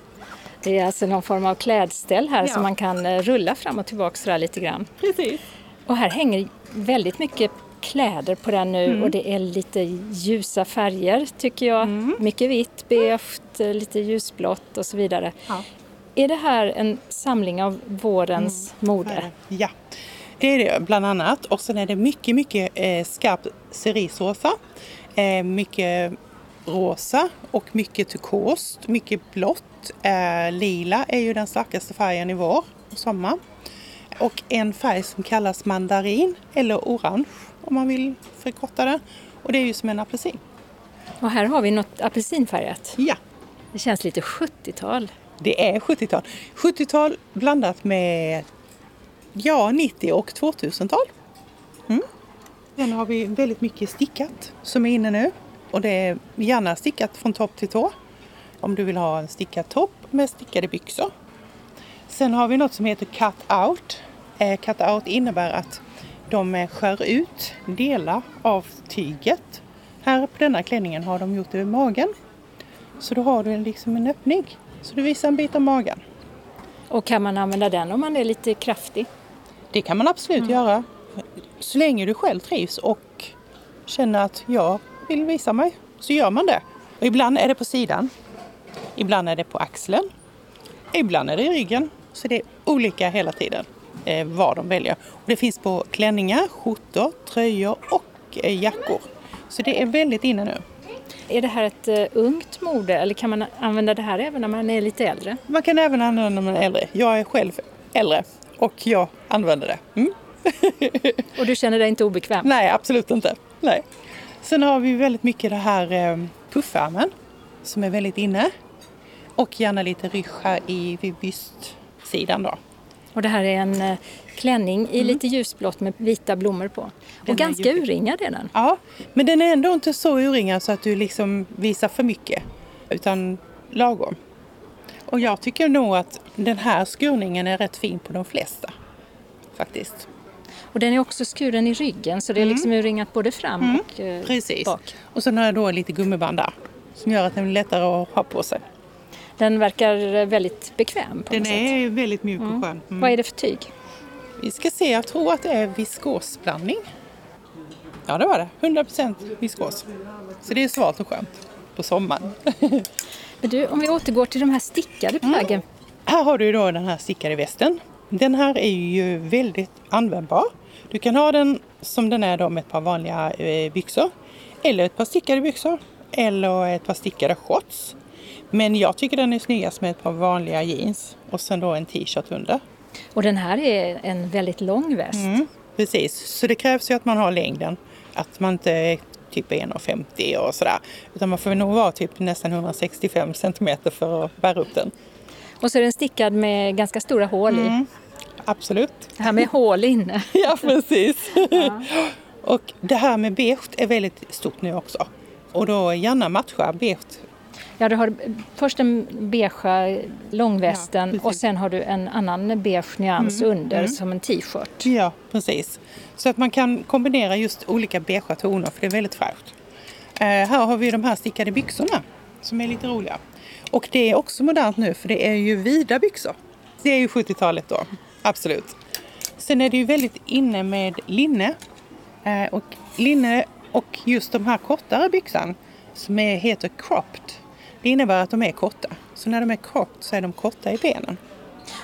Det är alltså någon form av klädställ här Ja. som man kan eh, rulla fram och tillbaka sådär lite grann. Precis. Och här hänger väldigt mycket kläder på den nu Mm. och det är lite ljusa färger tycker jag. Mm. Mycket vitt, beige, eh, lite ljusblått och så vidare. Ja. Är det här en samling av vårens mode? Ja, det är det bland annat. Och sen är det mycket, mycket eh, skarp cerisrosa. Eh, mycket rosa och mycket turkost, mycket blått. Eh, lila är ju den starkaste färgen i vår och sommar. Och en färg som kallas mandarin eller orange om man vill förkorta det. Och det är ju som en apelsin. Och här har vi något apelsinfärgat. Ja. Det känns lite 70-tal. Det är 70-tal. 70-tal blandat med ja, 90 och 2000-tal. Mm. Sen har vi väldigt mycket stickat som är inne nu. Och det är gärna stickat från topp till tå. Om du vill ha en stickad topp med stickade byxor. Sen har vi något som heter cut out. Eh, cut out innebär att de eh, skär ut delar av tyget. Här på denna klänningen har de gjort det vid magen. Så då har du en- liksom en öppning. Så du visar en bit av magen. Och kan man använda den om man är lite kraftig? Det kan man absolut göra. Så länge du själv trivs och känner att jag vill visa mig så gör man det. Och ibland är det på sidan. Ibland är det på axeln. Ibland är det i ryggen. Så det är olika hela tiden eh, vad de väljer. Och det finns på klänningar, skjortor, tröjor och eh, jackor. Så det är väldigt inne nu. Är det här ett uh, ungt mode eller kan man använda det här även när man är lite äldre? Man kan även använda det när man är äldre. Jag är själv äldre och jag använder det. Mm. [laughs] och du känner dig inte obekväm? Nej, absolut inte. Nej. Sen har vi väldigt mycket det här eh, puffärmen som är väldigt inne. Och gärna lite rysch här i vid bystsidan då. Och det här är en eh, klänning i mm. lite ljusblått med vita blommor på. Den och ganska urringad är den. Ja, men den är ändå inte så urringad så att du liksom visar för mycket. Utan lagom. Och jag tycker nog att den här skurningen är rätt fin på de flesta. Faktiskt. Och den är också skuren i ryggen så det är mm. liksom urringat både fram mm. och eh, Precis. bak. Och sen har jag då lite gummiband där som gör att den är lättare att ha på sig. Den verkar väldigt bekväm på Den något är sätt. väldigt mjuk och mm. skön. Mm. Vad är det för tyg? Vi ska se, jag tror att det är viskosblandning. Ja det var det, 100% viskos. Så det är svalt och skönt på sommaren. [laughs] Men du, om vi återgår till de här stickade plaggen. Mm. Här har du då den här stickade västen. Den här är ju väldigt användbar. Du kan ha den som den är då med ett par vanliga eh, byxor. Eller ett par stickade byxor. Eller ett par stickade shorts. Men jag tycker den är snyggast med ett par vanliga jeans och sen då en t-shirt under. Och den här är en väldigt lång väst. Mm, precis, så det krävs ju att man har längden. Att man inte är typ 1,50 och sådär. Utan man får nog vara typ nästan 165 centimeter för att bära upp den. Och så är den stickad med ganska stora hål i. Mm, absolut. Det här med hål inne. [laughs] ja, precis. Ja. och det här med beige är väldigt stort nu också. Och då gärna matcha beige Ja, du har först den beigea långvästen ja, och sen har du en annan beige nyans mm, under mm. som en t-shirt. Ja, precis. Så att man kan kombinera just olika beigea toner för det är väldigt fräscht. Uh, här har vi de här stickade byxorna som är lite roliga. Och det är också modernt nu för det är ju vida byxor. Det är ju 70-talet då, absolut. Sen är det ju väldigt inne med linne. Uh, och linne och just de här kortare byxan som är, heter cropped det innebär att de är korta. Så när de är kort så är de korta i benen.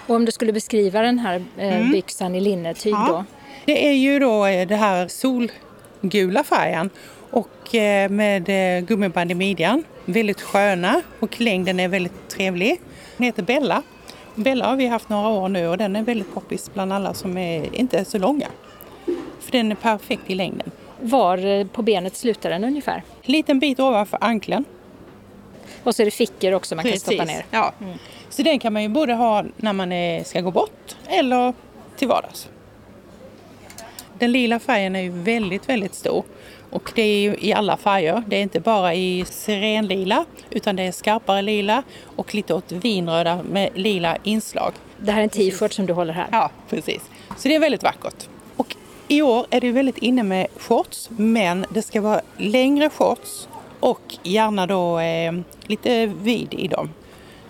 Och om du skulle beskriva den här eh, mm. byxan i linnetyg ja. då? Det är ju då eh, det här solgula färgen och eh, med gummiband i midjan. Väldigt sköna och längden är väldigt trevlig. Den heter Bella. Bella har vi haft några år nu och den är väldigt poppis bland alla som är, inte är så långa. För den är perfekt i längden. Var på benet slutar den ungefär? Liten bit ovanför ankeln. Och så är det fickor också man Precis. kan stoppa ner. Ja. Mm. Så den kan man ju både ha när man är, ska gå bort eller till vardags. Den lila färgen är ju väldigt, väldigt stor. Och det är ju i alla färger. Det är inte bara i sirenlila utan det är skarpare lila och lite åt vinröda med lila inslag. Det här är en t-shirt som du håller här? Ja, precis. Så det är väldigt vackert. Och i år är det väldigt inne med shorts men det ska vara längre shorts och gärna då eh, lite vid i dem.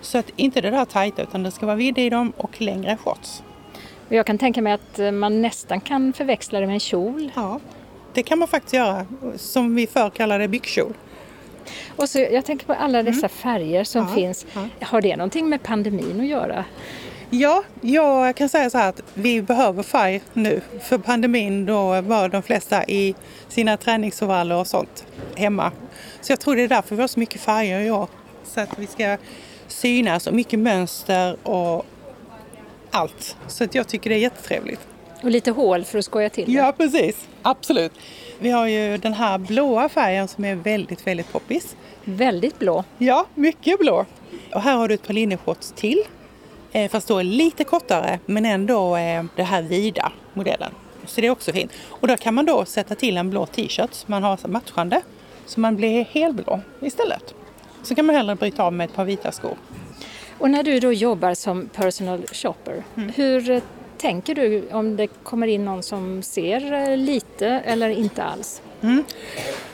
Så att inte det där tajta utan det ska vara vidd i dem och längre shorts. Jag kan tänka mig att eh, man nästan kan förväxla det med en kjol. Ja, det kan man faktiskt göra. Som vi förr kallade byxkjol. Och så, jag tänker på alla dessa mm. färger som ja, finns. Ja. Har det någonting med pandemin att göra? Ja, jag kan säga så här att vi behöver färg nu. För pandemin då var de flesta i sina träningsoverall och sånt hemma. Så jag tror det är därför vi har så mycket färger i år. Så att vi ska synas och mycket mönster och allt. Så att jag tycker det är jättetrevligt. Och lite hål för att skoja till det. Ja, precis. Absolut. Vi har ju den här blåa färgen som är väldigt, väldigt poppis. Väldigt blå. Ja, mycket blå. Och här har du ett par linneshorts till fast då lite kortare men ändå eh, det här vida modellen. Så det är också fint. Och då kan man då sätta till en blå t-shirt som man har matchande. Så man blir helblå istället. Så kan man hellre bryta av med ett par vita skor. Och när du då jobbar som personal shopper, mm. hur eh, tänker du om det kommer in någon som ser lite eller inte alls? Mm.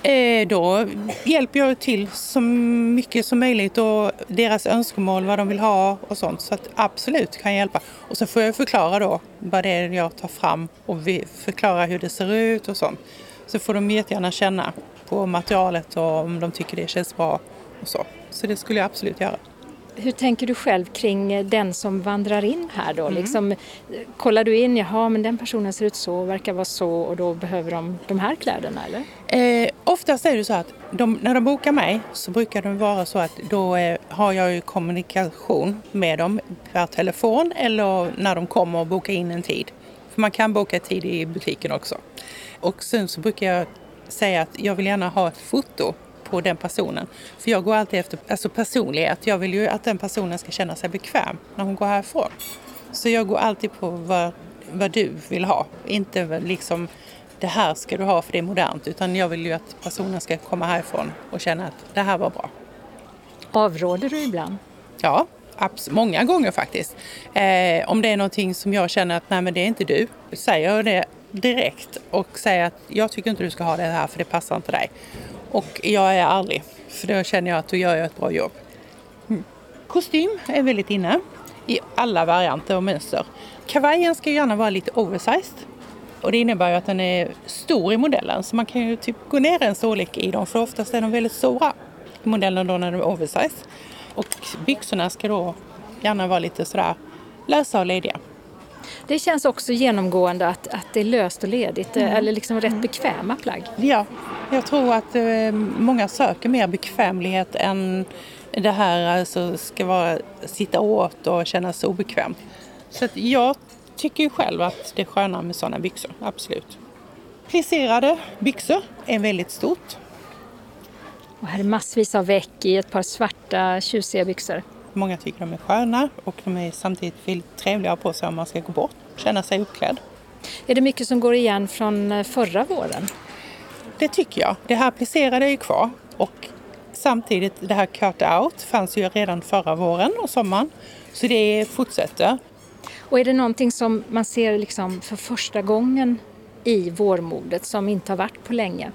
Eh, då hjälper jag till så mycket som möjligt och deras önskemål, vad de vill ha och sånt. Så att absolut kan jag hjälpa. Och så får jag förklara då vad det är jag tar fram och förklara hur det ser ut och sånt. Så får de jättegärna känna på materialet och om de tycker det känns bra och så. Så det skulle jag absolut göra. Hur tänker du själv kring den som vandrar in här då? Mm. Liksom, kollar du in, jaha men den personen ser ut så, verkar vara så och då behöver de de här kläderna eller? Eh, oftast är det så att de, när de bokar mig så brukar det vara så att då eh, har jag ju kommunikation med dem per telefon eller när de kommer och bokar in en tid. För man kan boka tid i butiken också. Och sen så brukar jag säga att jag vill gärna ha ett foto på den personen. För jag går alltid efter alltså personlighet. Jag vill ju att den personen ska känna sig bekväm när hon går härifrån. Så jag går alltid på vad, vad du vill ha. Inte liksom det här ska du ha för det är modernt. Utan jag vill ju att personen ska komma härifrån och känna att det här var bra. Avråder du ibland? Ja, många gånger faktiskt. Eh, om det är någonting som jag känner att nej men det är inte du, säger jag det direkt och säger att jag tycker inte du ska ha det här för det passar inte dig. Och jag är ärlig, för då känner jag att du gör ett bra jobb. Mm. Kostym är väldigt inne i alla varianter och mönster. Kavajen ska gärna vara lite oversized. Och det innebär ju att den är stor i modellen så man kan ju typ gå ner en storlek i dem för oftast är de väldigt stora i modellen då när de är oversized. Och byxorna ska då gärna vara lite sådär lösa och lediga. Det känns också genomgående att, att det är löst och ledigt, mm. eller liksom rätt bekväma plagg. Ja, jag tror att eh, många söker mer bekvämlighet än det här alltså, ska vara sitta åt och känna sig obekvämt. Så jag tycker ju själv att det är skönare med sådana byxor, absolut. Plisserade byxor är väldigt stort. Och här är massvis av väck i ett par svarta tjusiga byxor. Många tycker de är sköna och de är samtidigt väldigt trevliga på sig om man ska gå bort, känna sig uppklädd. Är det mycket som går igen från eh, förra våren? Det tycker jag. Det här plisserade är ju kvar och samtidigt det här cut out fanns ju redan förra våren och sommaren. Så det fortsätter. Och är det någonting som man ser liksom för första gången i vårmodet som inte har varit på länge?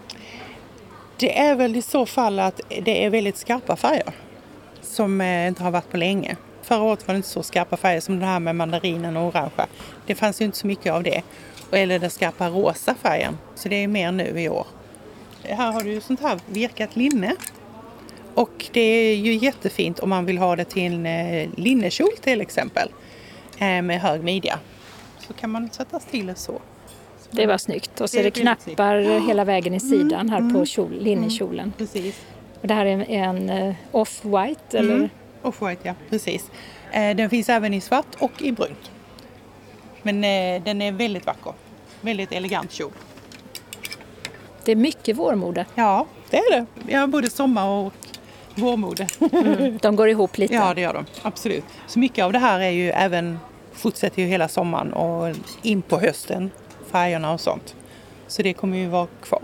Det är väl i så fall att det är väldigt skarpa färger som eh, inte har varit på länge. Förra året var det inte så skarpa färger som det här med mandarinen och orangea. Det fanns ju inte så mycket av det. Eller den skarpa rosa färgen. Så det är mer nu i år. Här har du sånt här virkat linne. Och det är ju jättefint om man vill ha det till en eh, linnekjol till exempel. Eh, med hög midja. Så kan man sätta till det så. Det var snyggt. Och så är det, knappar hela vägen i sidan här på kjol, linnekjolen. Mm, precis. Och det här är en uh, off-white eller? Mm. Off-white ja, precis. Eh, den finns även i svart och i brunt. Men eh, den är väldigt vacker. Väldigt elegant kjol. Det är mycket vårmode. Ja, det är det. Har både sommar och vårmode. Mm, de går ihop lite. Ja, det gör de. Absolut. Så mycket av det här är ju även, fortsätter ju hela sommaren och in på hösten, färgerna och sånt. Så det kommer ju vara kvar.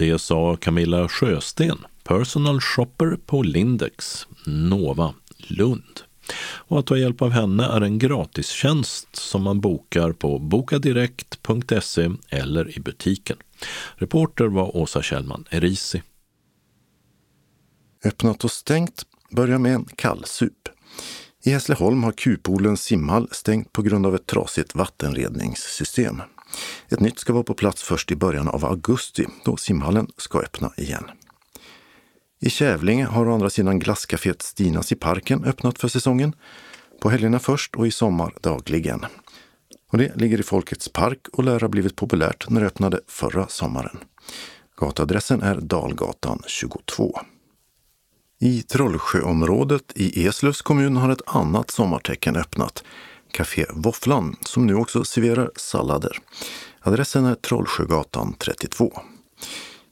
Det sa Camilla Sjösten, personal shopper på Lindex, Nova, Lund. Och att ta hjälp av henne är en gratistjänst som man bokar på bokadirekt.se eller i butiken. Reporter var Åsa Kjellman Erisi. Öppnat och stängt börjar med en kallsup. I Hässleholm har Kupolens simhall stängt på grund av ett trasigt vattenredningssystem. Ett nytt ska vara på plats först i början av augusti då simhallen ska öppna igen. I Kävlinge har å andra sidan glasscaféet Stinas i parken öppnat för säsongen. På helgerna först och i sommar dagligen. Och det ligger i Folkets park och lär ha blivit populärt när det öppnade förra sommaren. Gatadressen är Dalgatan 22. I Trollsjöområdet i Eslövs kommun har ett annat sommartecken öppnat. Café Våfflan som nu också serverar sallader. Adressen är Trollsjögatan 32.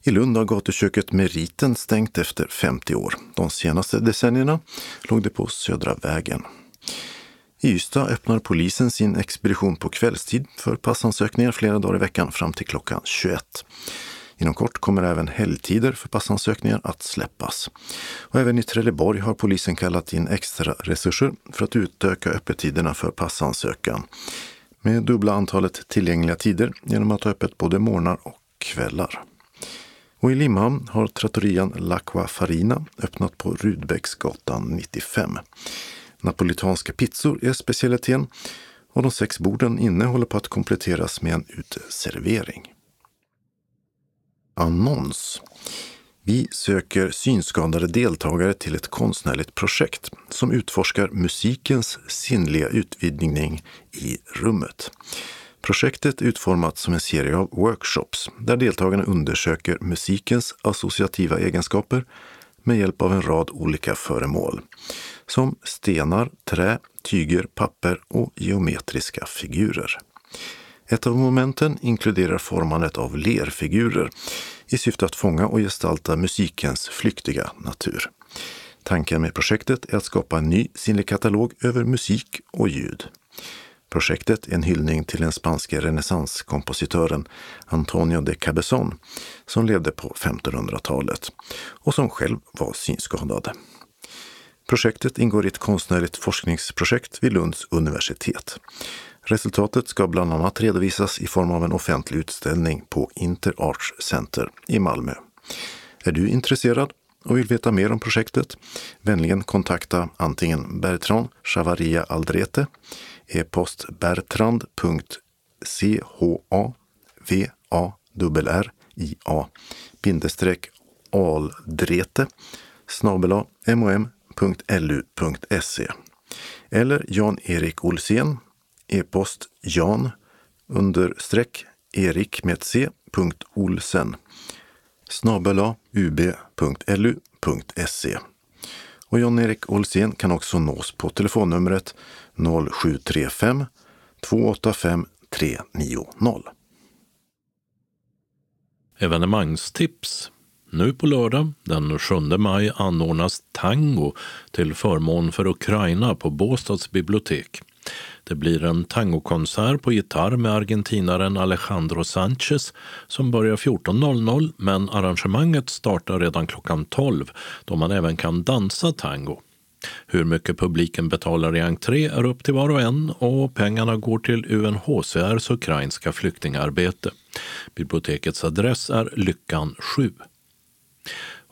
I Lund har gatuköket Meriten stängt efter 50 år. De senaste decennierna låg det på Södra vägen. I Ystad öppnar polisen sin expedition på kvällstid för passansökningar flera dagar i veckan fram till klockan 21. Inom kort kommer även helgtider för passansökningar att släppas. Och även i Trelleborg har polisen kallat in extra resurser för att utöka öppettiderna för passansökan med dubbla antalet tillgängliga tider genom att ha öppet både morgnar och kvällar. Och i Limhamn har trattorian L'Aqua Farina öppnat på Rudbecksgatan 95. Napolitanska pizzor är specialiteten och de sex borden inne håller på att kompletteras med en uteservering annons. Vi söker synskadade deltagare till ett konstnärligt projekt som utforskar musikens sinnliga utvidgning i rummet. Projektet är utformat som en serie av workshops där deltagarna undersöker musikens associativa egenskaper med hjälp av en rad olika föremål som stenar, trä, tyger, papper och geometriska figurer. Ett av momenten inkluderar formandet av lerfigurer i syfte att fånga och gestalta musikens flyktiga natur. Tanken med projektet är att skapa en ny sinnlig katalog över musik och ljud. Projektet är en hyllning till den spanske renässanskompositören Antonio de Cabezon som levde på 1500-talet och som själv var synskadad. Projektet ingår i ett konstnärligt forskningsprojekt vid Lunds universitet. Resultatet ska bland annat redovisas i form av en offentlig utställning på Interarts Center i Malmö. Är du intresserad och vill veta mer om projektet? Vänligen kontakta antingen Bertrand Chavaria Aldrete, e-post bertrand.chavaria bindestreck aldrete snabela mom.lu.se eller Jan-Erik Olsén e-post jan understreck erik med c punkt olsen snabela ub.lu.se. Och Jan-Erik Olsén kan också nås på telefonnumret 0735 285 390. Evenemangstips nu på lördag den 7 maj anordnas tango till förmån för Ukraina på Båstads bibliotek. Det blir en tangokonsert på gitarr med argentinaren Alejandro Sanchez som börjar 14.00 men arrangemanget startar redan klockan 12 då man även kan dansa tango. Hur mycket publiken betalar i entré är upp till var och en och pengarna går till UNHCRs ukrainska flyktingarbete. Bibliotekets adress är Lyckan 7.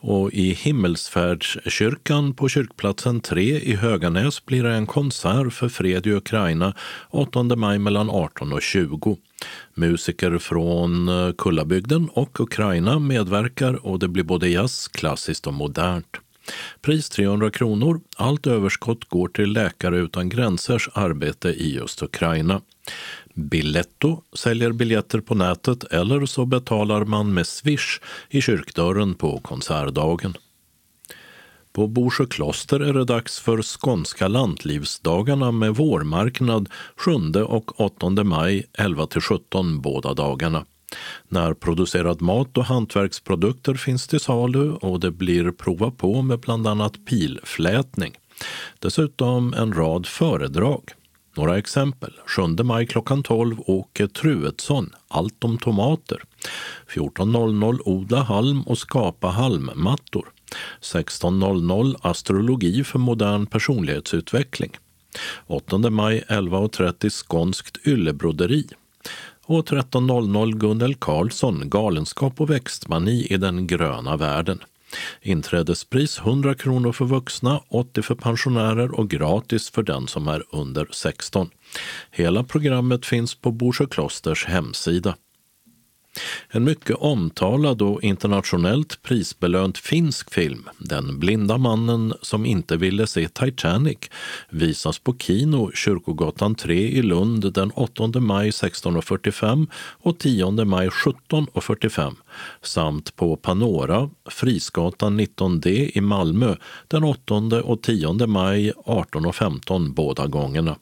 Och i Himmelsfärdskyrkan på kyrkplatsen 3 i Höganäs blir det en konsert för fred i Ukraina 8 maj mellan 18 och 20. Musiker från eh, Kullabygden och Ukraina medverkar och det blir både jazz, klassiskt och modernt. Pris 300 kronor. Allt överskott går till Läkare utan gränsers arbete i just Ukraina. Biletto säljer biljetter på nätet eller så betalar man med Swish i kyrkdörren på konsertdagen. På Borsjö kloster är det dags för Skånska lantlivsdagarna med vårmarknad 7 och 8 maj 11 17 båda dagarna. Närproducerad mat och hantverksprodukter finns till salu och det blir prova på med bland annat pilflätning. Dessutom en rad föredrag. Några exempel. 7 maj klockan 12 Åke Truedsson, Allt om tomater. 14.00 Odla halm och skapa halmmattor. 16.00 Astrologi för modern personlighetsutveckling. 8 maj 11.30 Skånskt yllebroderi. Och 13.00 Gunnel Karlsson, Galenskap och växtmani i den gröna världen. Inträdespris 100 kronor för vuxna, 80 för pensionärer och gratis för den som är under 16. Hela programmet finns på Borsö klosters hemsida. En mycket omtalad och internationellt prisbelönt finsk film, Den blinda mannen som inte ville se Titanic, visas på Kino Kyrkogatan 3 i Lund den 8 maj 16.45 och 10 maj 17.45 samt på Panora, Frisgatan 19D i Malmö den 8 och 10 maj 18.15 båda gångerna.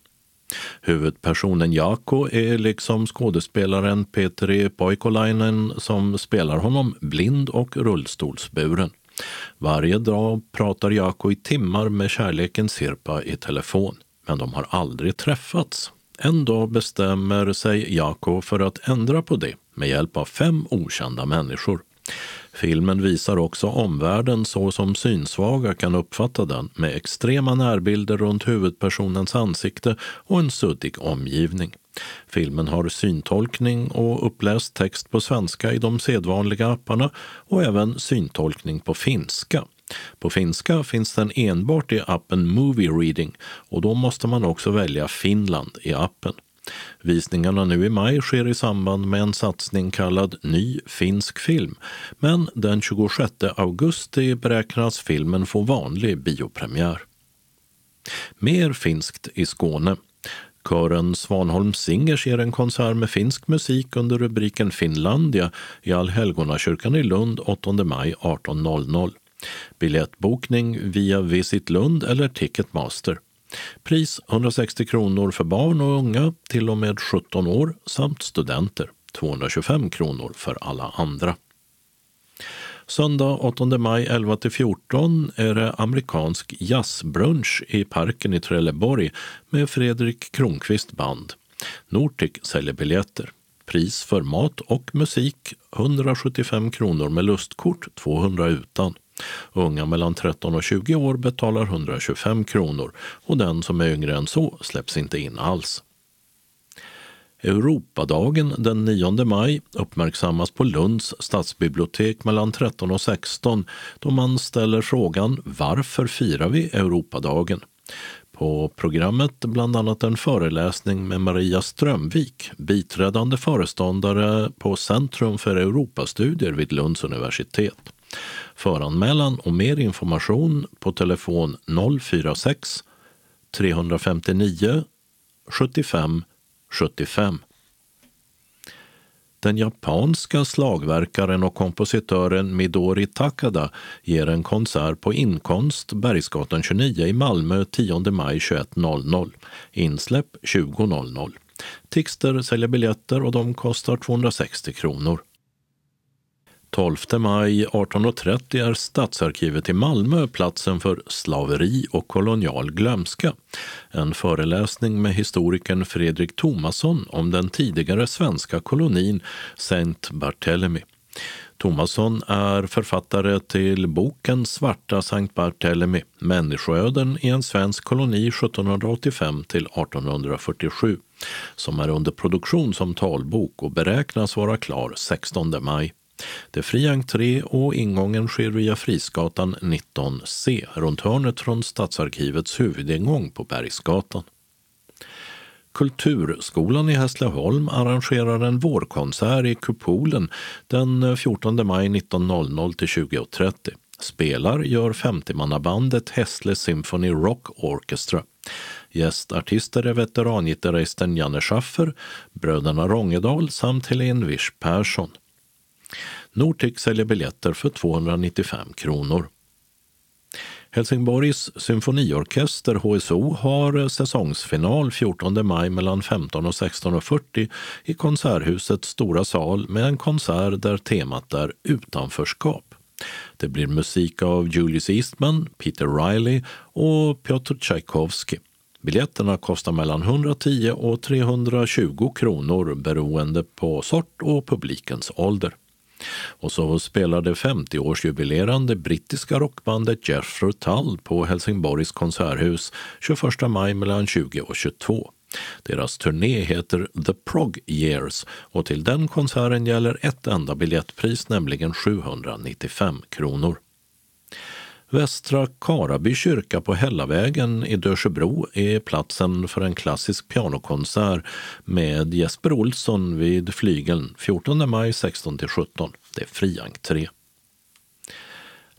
Huvudpersonen Jaakko är liksom skådespelaren Petri e. Poikolainen som spelar honom blind och rullstolsburen. Varje dag pratar Jaakko i timmar med kärleken Sirpa i telefon, men de har aldrig träffats. En dag bestämmer sig Jaakko för att ändra på det med hjälp av fem okända människor. Filmen visar också omvärlden så som synsvaga kan uppfatta den med extrema närbilder runt huvudpersonens ansikte och en suddig omgivning. Filmen har syntolkning och uppläst text på svenska i de sedvanliga apparna och även syntolkning på finska. På finska finns den enbart i appen Movie Reading och då måste man också välja Finland i appen. Visningarna nu i maj sker i samband med en satsning kallad Ny finsk film, men den 26 augusti beräknas filmen få vanlig biopremiär. Mer finskt i Skåne. Kören Svanholm Singers ger en konsert med finsk musik under rubriken Finlandia i Allhelgonakyrkan i Lund 8 maj 18.00. Biljettbokning via Visit Lund eller Ticketmaster. Pris 160 kronor för barn och unga till och med 17 år samt studenter. 225 kronor för alla andra. Söndag 8 maj 11-14 är det amerikansk jazzbrunch i parken i Trelleborg med Fredrik Kronqvist band. Nortic säljer biljetter. Pris för mat och musik 175 kronor med lustkort, 200 utan. Unga mellan 13 och 20 år betalar 125 kronor och den som är yngre än så släpps inte in alls. Europadagen den 9 maj uppmärksammas på Lunds stadsbibliotek mellan 13 och 16 då man ställer frågan Varför firar vi Europadagen? På programmet bland annat en föreläsning med Maria Strömvik, biträdande föreståndare på Centrum för Europastudier vid Lunds universitet. Föranmälan och mer information på telefon 046 359 75 75. Den japanska slagverkaren och kompositören Midori Takada ger en konsert på Inkonst, Bergsgatan 29 i Malmö 10 maj 21.00. Insläpp 20.00. Tixter säljer biljetter och de kostar 260 kronor. 12 maj 18.30 är Stadsarkivet i Malmö platsen för Slaveri och kolonial glömska. En föreläsning med historikern Fredrik Thomasson om den tidigare svenska kolonin Saint Barthélemy. Thomasson är författare till boken Svarta Sankt Barthélemy, människoöden i en svensk koloni 1785 till 1847, som är under produktion som talbok och beräknas vara klar 16 maj. Det är fri entré och ingången sker via Frisgatan 19C runt hörnet från Stadsarkivets huvudingång på Bergsgatan. Kulturskolan i Hässleholm arrangerar en vårkonsert i Kupolen den 14 maj 19.00 till 20.30. Spelar gör 50-mannabandet Hässle Symphony Rock Orchestra. Gästartister är veterangitarristen Janne Schaffer, bröderna Rongedal samt Helene Wisch Persson. Nortic säljer biljetter för 295 kronor. Helsingborgs symfoniorkester, HSO, har säsongsfinal 14 maj mellan 15 och 16.40 i Konserthusets stora sal med en konsert där temat är utanförskap. Det blir musik av Julius Eastman, Peter Riley och Piotr Tchaikovsky. Biljetterna kostar mellan 110 och 320 kronor beroende på sort och publikens ålder. Och så spelade 50-årsjubilerande brittiska rockbandet Jethro Tull på Helsingborgs konserthus 21 maj mellan 20 och 22. Deras turné heter The Prog Years och till den konserten gäller ett enda biljettpris, nämligen 795 kronor. Västra Karaby kyrka på Hällavägen i Dörsebro är platsen för en klassisk pianokonsert med Jesper Olsson vid Flygeln 14 maj 16-17. Det är fri entré.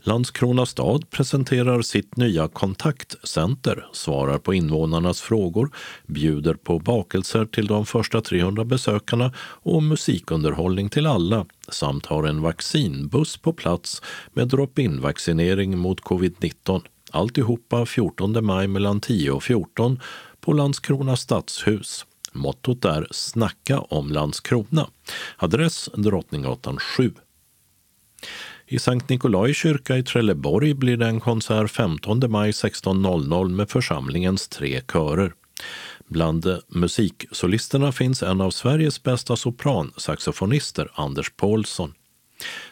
Landskrona stad presenterar sitt nya kontaktcenter, svarar på invånarnas frågor, bjuder på bakelser till de första 300 besökarna och musikunderhållning till alla samt har en vaccinbuss på plats med drop-in vaccinering mot covid-19. Alltihopa 14 maj mellan 10 och 14 på Landskrona stadshus. Mottot är Snacka om Landskrona. Adress Drottninggatan 7. I Sankt Nikolai kyrka i Trelleborg blir det en konsert 15 maj 16.00 med församlingens tre körer. Bland musiksolisterna finns en av Sveriges bästa sopransaxofonister, Anders Paulsson.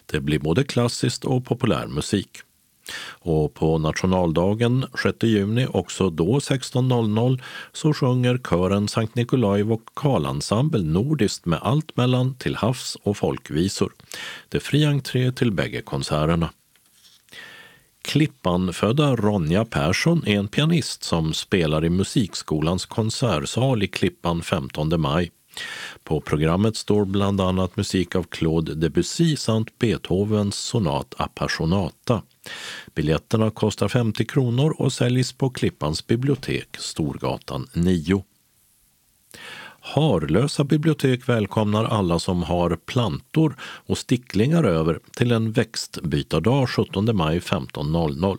Det blir både klassiskt och populärmusik. Och på nationaldagen 6 juni, också då 16.00, så sjunger kören Sankt Nikolaj vokalensemble nordiskt med allt mellan till havs och folkvisor. Det är fri entré till bägge konserterna. Klippan-födda Ronja Persson är en pianist som spelar i Musikskolans konsertsal i Klippan 15 maj. På programmet står bland annat musik av Claude Debussy samt Beethovens sonat Appassionata. Biljetterna kostar 50 kronor och säljs på Klippans bibliotek, Storgatan 9. Harlösa bibliotek välkomnar alla som har plantor och sticklingar över till en växtbytardag 17 maj 15.00.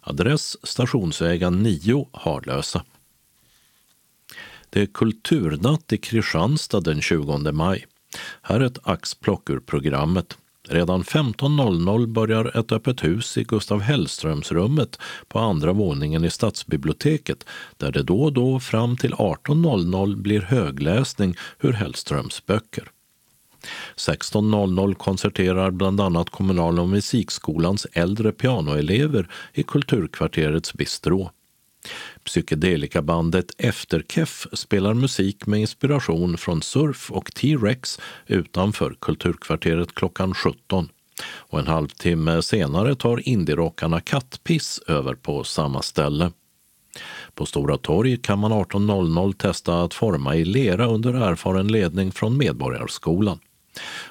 Adress Stationsvägen 9, Harlösa. Det är kulturnatt i Kristianstad den 20 maj. Här är ett axplock ur programmet. Redan 15.00 börjar ett öppet hus i Gustav Hellströmsrummet på andra våningen i stadsbiblioteket där det då och då fram till 18.00 blir högläsning ur Hellströms böcker. 16.00 konserterar bland annat Kommunala och musikskolans äldre pianoelever i Kulturkvarterets bistro. Psykedelikabandet Efterkeff spelar musik med inspiration från surf och T-Rex utanför Kulturkvarteret klockan 17. Och en halvtimme senare tar indierockarna Kattpiss över på samma ställe. På Stora torg kan man 18.00 testa att forma i lera under erfaren ledning från Medborgarskolan.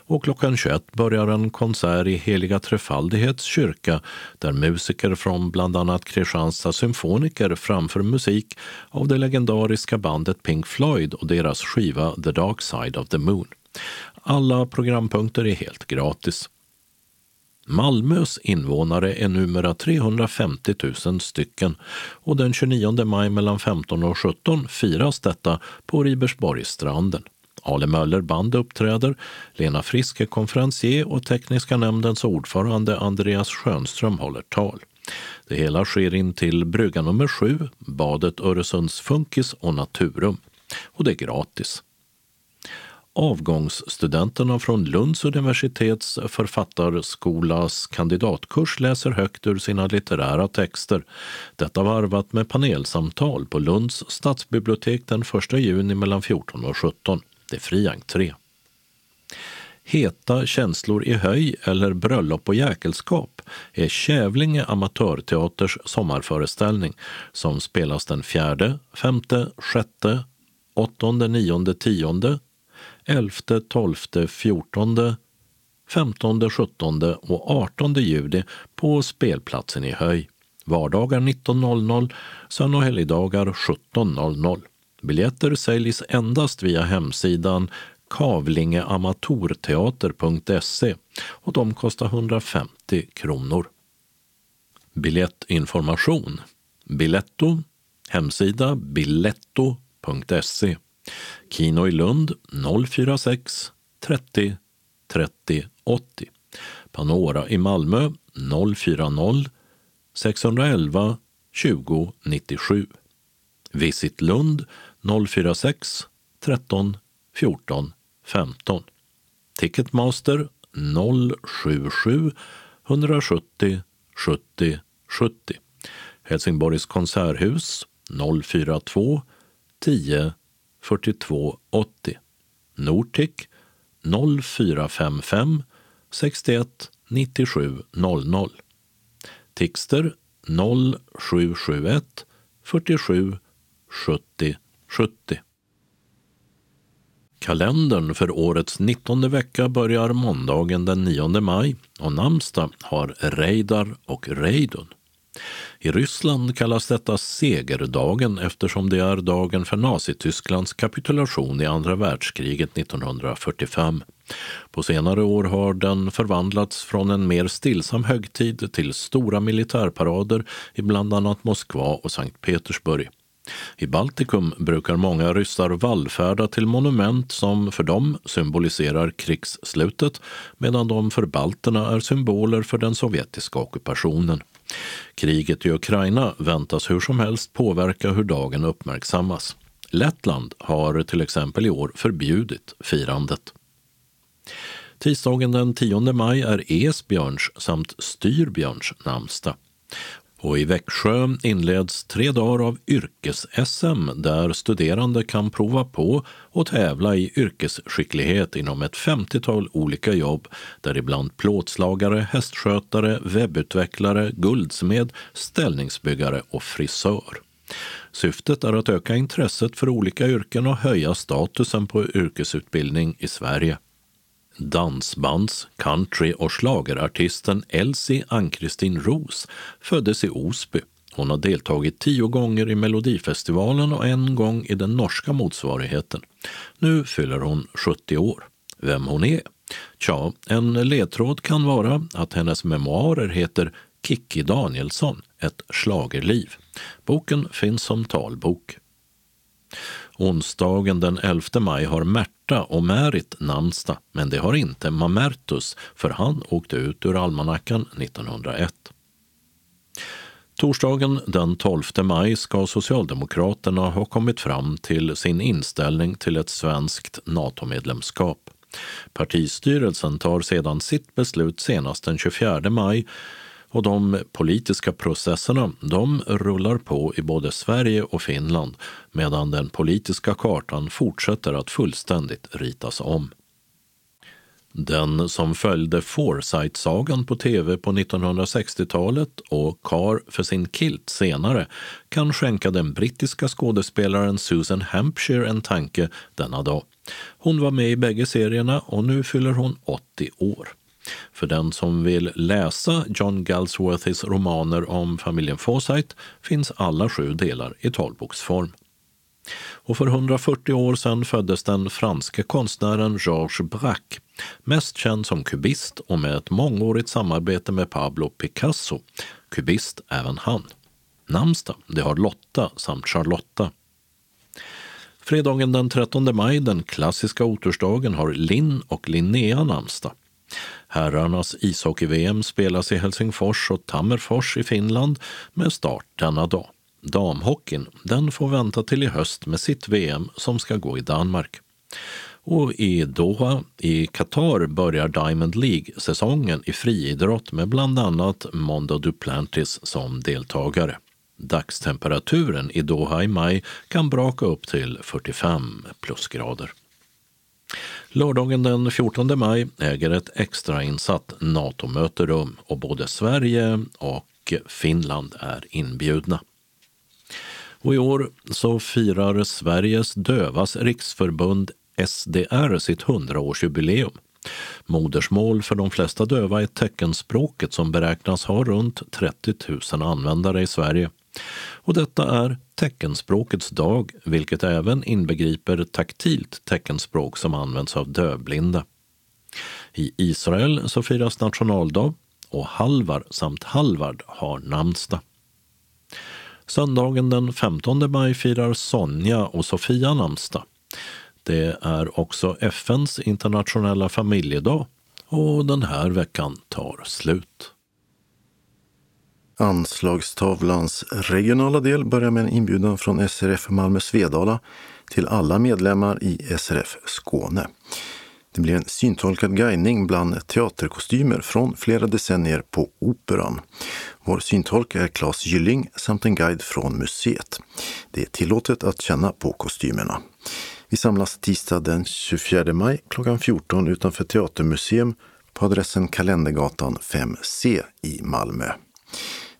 Och klockan 21 börjar en konsert i Heliga Trefaldighets kyrka där musiker från bland annat Kristianstad symfoniker framför musik av det legendariska bandet Pink Floyd och deras skiva The Dark Side of the Moon. Alla programpunkter är helt gratis. Malmös invånare är numera 350 000 stycken och den 29 maj mellan 15 och 17 firas detta på Ribersborgsstranden. Ale Möller Band uppträder, Lena Frisk är konferencier och tekniska nämndens ordförande Andreas Schönström håller tal. Det hela sker in till brygga nummer sju, badet Öresunds Funkis och Naturum. Och det är gratis. Avgångsstudenterna från Lunds universitets författarskolas kandidatkurs läser högt ur sina litterära texter. Detta varvat med panelsamtal på Lunds stadsbibliotek den 1 juni mellan 14 och 17 det är fri entré. Heta känslor i höj eller Bröllop och jäkelskap är Kävlinge amatörteaters sommarföreställning som spelas den 4, 5, 6, 8, 9, 10, 11, 12, 14, 15, 17 och 18 juli på spelplatsen i Höj. Vardagar 19.00, söndag och helgdagar 17.00. Biljetter säljs endast via hemsidan kavlingeamatorteater.se och de kostar 150 kronor. Biljettinformation. Biletto. Hemsida biletto.se Kino i Lund 046 30 30 80 Panora i Malmö 040 611 20 97 Visit Lund 046 13 14 15. Ticketmaster 077 170 70 70. Helsingborgs konserthus 042 10 42 80. Nortic 0455 61 97 00. Tixter 0771 47 70 70. Kalendern för årets 19 vecka börjar måndagen den 9 maj och namnsdag har Reidar och Reidun. I Ryssland kallas detta segerdagen eftersom det är dagen för Nazitysklands kapitulation i andra världskriget 1945. På senare år har den förvandlats från en mer stillsam högtid till stora militärparader i bland annat Moskva och Sankt Petersburg. I Baltikum brukar många ryssar vallfärda till monument som för dem symboliserar krigsslutet medan de för balterna är symboler för den sovjetiska ockupationen. Kriget i Ukraina väntas hur som helst påverka hur dagen uppmärksammas. Lettland har till exempel i år förbjudit firandet. Tisdagen den 10 maj är Esbjörns samt Styrbjörns namnsdag. Och i Växjö inleds tre dagar av yrkes-SM där studerande kan prova på och tävla i yrkesskicklighet inom ett 50-tal olika jobb däribland plåtslagare, hästskötare, webbutvecklare, guldsmed, ställningsbyggare och frisör. Syftet är att öka intresset för olika yrken och höja statusen på yrkesutbildning i Sverige. Dansbands-, country och schlagerartisten Elsie Ann-Kristin Roos föddes i Osby. Hon har deltagit tio gånger i Melodifestivalen och en gång i den norska motsvarigheten. Nu fyller hon 70 år. Vem hon är? Tja, en ledtråd kan vara att hennes memoarer heter Kikki Danielsson, ett slagerliv. Boken finns som talbok. Onsdagen den 11 maj har Märta och Märit namnsdag, men det har inte Mamertus, för han åkte ut ur almanackan 1901. Torsdagen den 12 maj ska Socialdemokraterna ha kommit fram till sin inställning till ett svenskt NATO-medlemskap. Partistyrelsen tar sedan sitt beslut senast den 24 maj och de politiska processerna de rullar på i både Sverige och Finland medan den politiska kartan fortsätter att fullständigt ritas om. Den som följde Forsyth-sagan på tv på 1960-talet och Kar för sin kilt senare kan skänka den brittiska skådespelaren Susan Hampshire en tanke denna dag. Hon var med i bägge serierna och nu fyller hon 80 år. För den som vill läsa John Galsworthys romaner om familjen Forsyth finns alla sju delar i talboksform. Och för 140 år sedan föddes den franske konstnären Georges Braque, mest känd som kubist och med ett mångårigt samarbete med Pablo Picasso. Kubist även han. Namnsdag, det har Lotta samt Charlotta. Fredagen den 13 maj, den klassiska otursdagen, har Linn och Linnea namnsdag. Herrarnas ishockey-VM spelas i Helsingfors och Tammerfors i Finland med start denna dag. Damhockeyn den får vänta till i höst med sitt VM som ska gå i Danmark. Och i Doha i Qatar börjar Diamond League-säsongen i friidrott med bland annat Mondo Duplantis som deltagare. Dagstemperaturen i Doha i maj kan braka upp till 45 plusgrader. Lördagen den 14 maj äger ett extrainsatt NATO-möte rum och både Sverige och Finland är inbjudna. Och I år så firar Sveriges dövas riksförbund SDR sitt 100-årsjubileum. Modersmål för de flesta döva är teckenspråket som beräknas ha runt 30 000 användare i Sverige. Och detta är teckenspråkets dag, vilket även inbegriper taktilt teckenspråk som används av dövblinda. I Israel så firas nationaldag och Halvar samt Halvard har namnsdag. Söndagen den 15 maj firar Sonja och Sofia namnsdag. Det är också FNs internationella familjedag och den här veckan tar slut. Anslagstavlans regionala del börjar med en inbjudan från SRF Malmö Svedala till alla medlemmar i SRF Skåne. Det blir en syntolkad guidning bland teaterkostymer från flera decennier på Operan. Vår syntolk är Claes Gylling samt en guide från museet. Det är tillåtet att känna på kostymerna. Vi samlas tisdag den 24 maj klockan 14 utanför Teatermuseum på adressen Kalendergatan 5C i Malmö.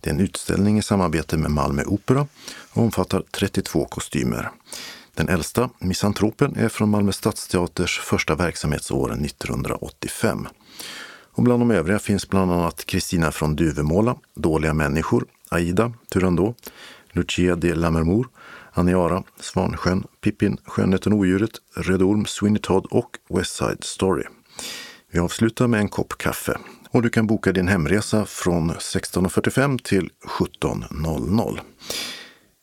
Det är en utställning i samarbete med Malmö Opera och omfattar 32 kostymer. Den äldsta, Misantropen, är från Malmö Stadsteaters första verksamhetsår 1985. Och bland de övriga finns bland annat Kristina från Duvemåla, Dåliga människor, Aida, Turandot, Lucia de Lammermoor, Aniara, Svansjön, Pippin, Skönheten och odjuret, Röd Orm, Sweeney Todd och West Side Story. Vi avslutar med en kopp kaffe och du kan boka din hemresa från 16.45 till 17.00.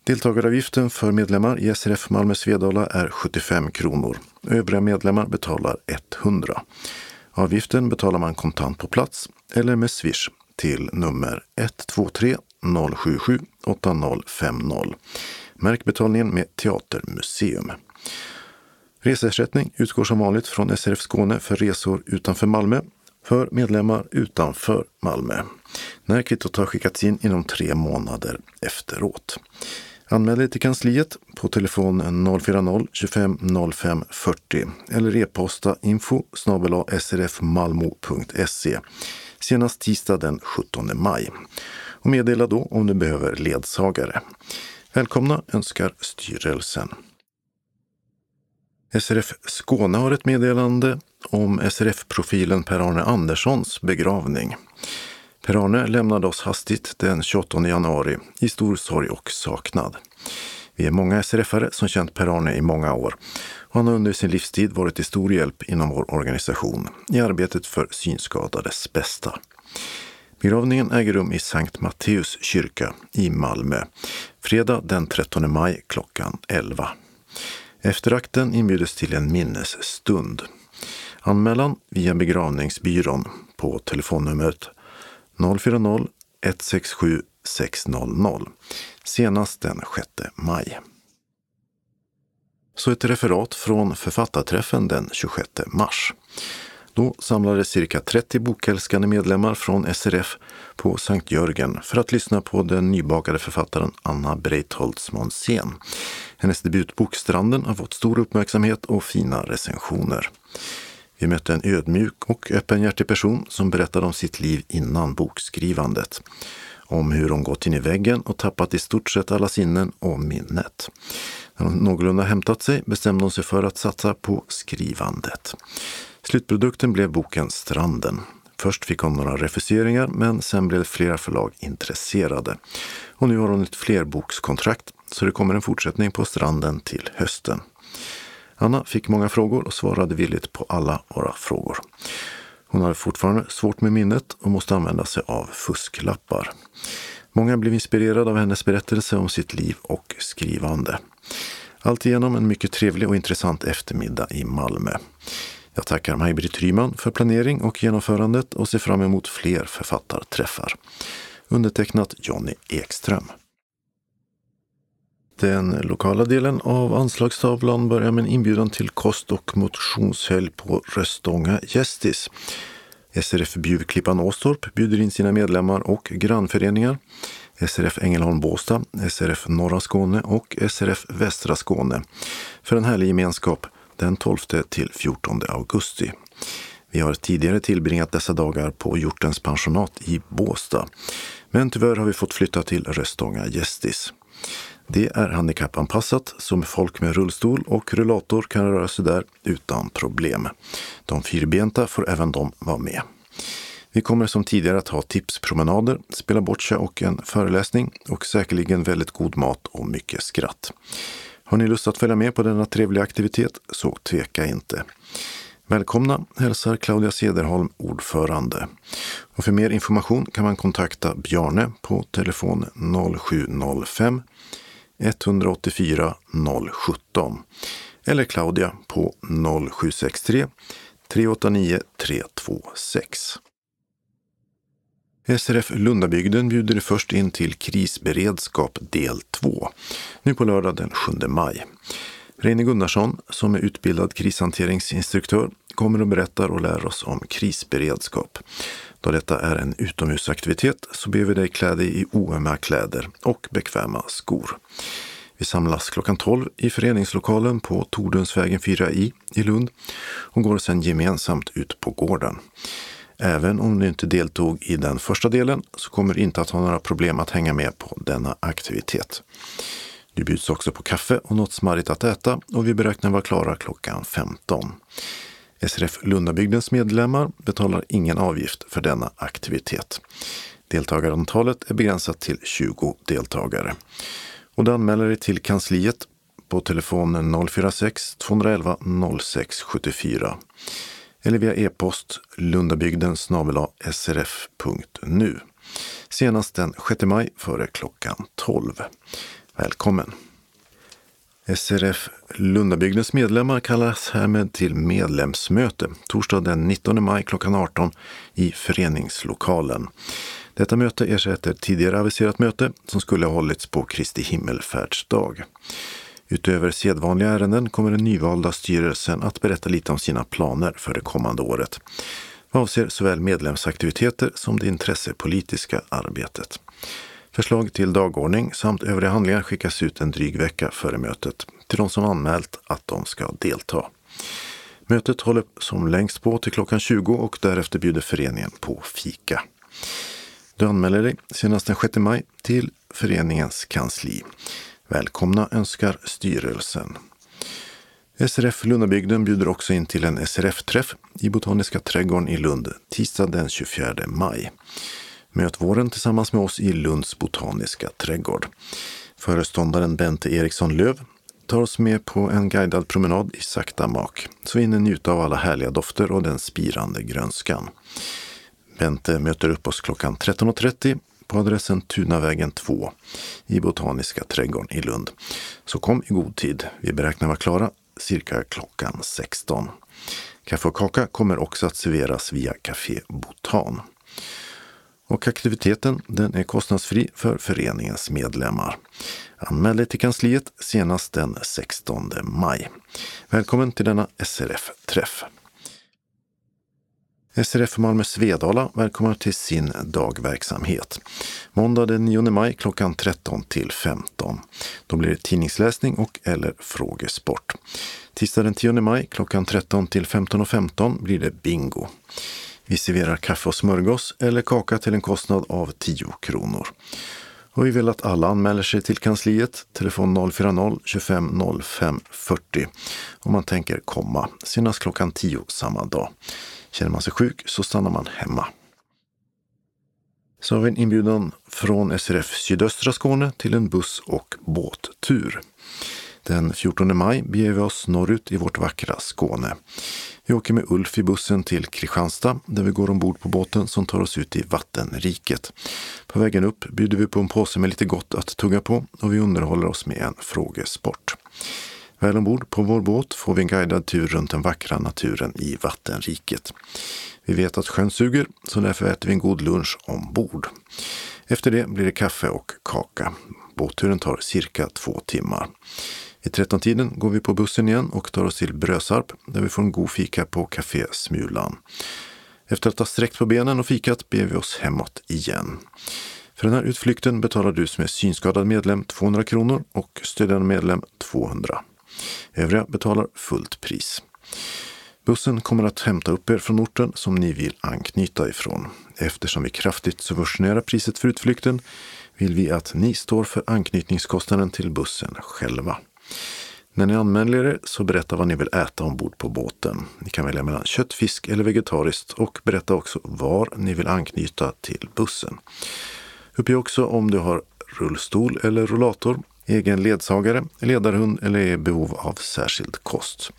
Deltagaravgiften för medlemmar i SRF Malmö Svedala är 75 kronor. Övriga medlemmar betalar 100. Avgiften betalar man kontant på plats eller med Swish till nummer 123 077 8050. Märk betalningen med Teatermuseum. Reseersättning utgår som vanligt från SRF Skåne för resor utanför Malmö för medlemmar utanför Malmö. när kvittot har skickats in inom tre månader efteråt. Anmäl dig till kansliet på telefon 040-25 05 40 eller e-posta info srfmalmo.se senast tisdag den 17 maj. Och meddela då om du behöver ledsagare. Välkomna önskar styrelsen. SRF Skåne har ett meddelande om SRF-profilen Per-Arne Anderssons begravning. Per-Arne lämnade oss hastigt den 28 januari i stor sorg och saknad. Vi är många SRF-are som känt Per-Arne i många år och han har under sin livstid varit till stor hjälp inom vår organisation i arbetet för synskadades bästa. Begravningen äger rum i Sankt Matteus kyrka i Malmö fredag den 13 maj klockan 11. Efter akten inbjudes till en minnesstund. Anmälan via begravningsbyrån på telefonnumret 040-167 600 senast den 6 maj. Så ett referat från författarträffen den 26 mars. Då samlades cirka 30 bokälskande medlemmar från SRF på Sankt Jörgen för att lyssna på den nybakade författaren Anna Breitholtz Monsén. Hennes debutbok Stranden har fått stor uppmärksamhet och fina recensioner. Vi mötte en ödmjuk och öppenhjärtig person som berättade om sitt liv innan bokskrivandet. Om hur hon gått in i väggen och tappat i stort sett alla sinnen och minnet. När hon någorlunda hämtat sig bestämde hon sig för att satsa på skrivandet. Slutprodukten blev boken Stranden. Först fick hon några refuseringar men sen blev flera förlag intresserade. Och nu har hon ett flerbokskontrakt så det kommer en fortsättning på Stranden till hösten. Anna fick många frågor och svarade villigt på alla våra frågor. Hon har fortfarande svårt med minnet och måste använda sig av fusklappar. Många blev inspirerade av hennes berättelse om sitt liv och skrivande. Alltigenom en mycket trevlig och intressant eftermiddag i Malmö. Jag tackar Maj-Britt Ryman för planering och genomförandet och ser fram emot fler författarträffar. Undertecknat Jonny Ekström. Den lokala delen av anslagstavlan börjar med en inbjudan till kost och motionshelg på Röstånga Gästis. SRF Bjuvklippan Åstorp bjuder in sina medlemmar och grannföreningar. SRF Ängelholm Båstad, SRF Norra Skåne och SRF Västra Skåne för en härlig gemenskap den 12 till 14 augusti. Vi har tidigare tillbringat dessa dagar på Hjortens pensionat i Båstad. Men tyvärr har vi fått flytta till Röstånga Gästis. Det är handikappanpassat så folk med rullstol och rullator kan röra sig där utan problem. De fyrbenta får även de vara med. Vi kommer som tidigare att ha tipspromenader, spela boccia och en föreläsning och säkerligen väldigt god mat och mycket skratt. Har ni lust att följa med på denna trevliga aktivitet så tveka inte. Välkomna hälsar Claudia Sederholm, ordförande. Och för mer information kan man kontakta Bjarne på telefon 0705 184 017 eller Claudia på 0763 389 326. SRF Lundabygden bjuder först in till krisberedskap del 2, nu på lördag den 7 maj. Reine Gunnarsson, som är utbildad krishanteringsinstruktör, kommer och berättar och lär oss om krisberedskap. Då detta är en utomhusaktivitet så ber vi dig klä dig i oömma kläder och bekväma skor. Vi samlas klockan 12 i föreningslokalen på Tordensvägen 4i i Lund och går sedan gemensamt ut på gården. Även om du inte deltog i den första delen så kommer du inte att ha några problem att hänga med på denna aktivitet. Du bjuds också på kaffe och något smarrigt att äta och vi beräknar vara klara klockan 15. SRF Lundabygdens medlemmar betalar ingen avgift för denna aktivitet. Deltagarantalet är begränsat till 20 deltagare. Och du anmäler dig till kansliet på telefon 046 211 06 74 eller via e-post lundabygden srf.nu. Senast den 6 maj före klockan 12. Välkommen! SRF Lundabygdens medlemmar kallas härmed till medlemsmöte torsdag den 19 maj klockan 18 i föreningslokalen. Detta möte ersätter tidigare aviserat möte som skulle ha hållits på Kristi himmelfärdsdag. Utöver sedvanliga ärenden kommer den nyvalda styrelsen att berätta lite om sina planer för det kommande året. vad avser såväl medlemsaktiviteter som det intressepolitiska arbetet. Förslag till dagordning samt övriga handlingar skickas ut en dryg vecka före mötet till de som anmält att de ska delta. Mötet håller som längst på till klockan 20 och därefter bjuder föreningen på fika. Du anmäler dig senast den 6 maj till föreningens kansli. Välkomna önskar styrelsen. SRF Lundabygden bjuder också in till en SRF-träff i Botaniska trädgården i Lund tisdag den 24 maj. Möt våren tillsammans med oss i Lunds botaniska trädgård. Föreståndaren Bente Eriksson Löv tar oss med på en guidad promenad i sakta mak, så vi hinner njuta av alla härliga dofter och den spirande grönskan. Bente möter upp oss klockan 13.30 på adressen Tunavägen 2 i Botaniska trädgården i Lund. Så kom i god tid. Vi beräknar vara klara cirka klockan 16. Kaffe och kaka kommer också att serveras via Café Botan. Och aktiviteten den är kostnadsfri för föreningens medlemmar. Anmäl dig till kansliet senast den 16 maj. Välkommen till denna SRF-träff. SRF Malmö Svedala välkomnar till sin dagverksamhet. Måndag den 9 maj klockan 13 till 15. Då blir det tidningsläsning och eller frågesport. Tisdag den 10 maj klockan 13 till 15.15 .15 blir det bingo. Vi serverar kaffe och smörgås eller kaka till en kostnad av 10 kronor. Och vi vill att alla anmäler sig till kansliet, telefon 040-25 05 40 om man tänker komma, senast klockan 10 samma dag. Känner man sig sjuk så stannar man hemma. Så har vi en inbjudan från SRF Sydöstra Skåne till en buss och båttur. Den 14 maj beger vi oss norrut i vårt vackra Skåne. Vi åker med Ulf i bussen till Kristianstad där vi går ombord på båten som tar oss ut i vattenriket. På vägen upp bjuder vi på en påse med lite gott att tugga på och vi underhåller oss med en frågesport. Väl ombord på vår båt får vi en guidad tur runt den vackra naturen i vattenriket. Vi vet att sjön suger, så därför äter vi en god lunch ombord. Efter det blir det kaffe och kaka. Båtturen tar cirka två timmar. I 13-tiden går vi på bussen igen och tar oss till Brösarp där vi får en god fika på Café Smulan. Efter att ha sträckt på benen och fikat ber vi oss hemåt igen. För den här utflykten betalar du som är synskadad medlem 200 kronor och stödjande medlem 200. Övriga betalar fullt pris. Bussen kommer att hämta upp er från orten som ni vill anknyta ifrån. Eftersom vi kraftigt subventionerar priset för utflykten vill vi att ni står för anknytningskostnaden till bussen själva. När ni anmäler er så berätta vad ni vill äta ombord på båten. Ni kan välja mellan kött, fisk eller vegetariskt och berätta också var ni vill anknyta till bussen. Uppge också om du har rullstol eller rollator, egen ledsagare, ledarhund eller är i behov av särskild kost.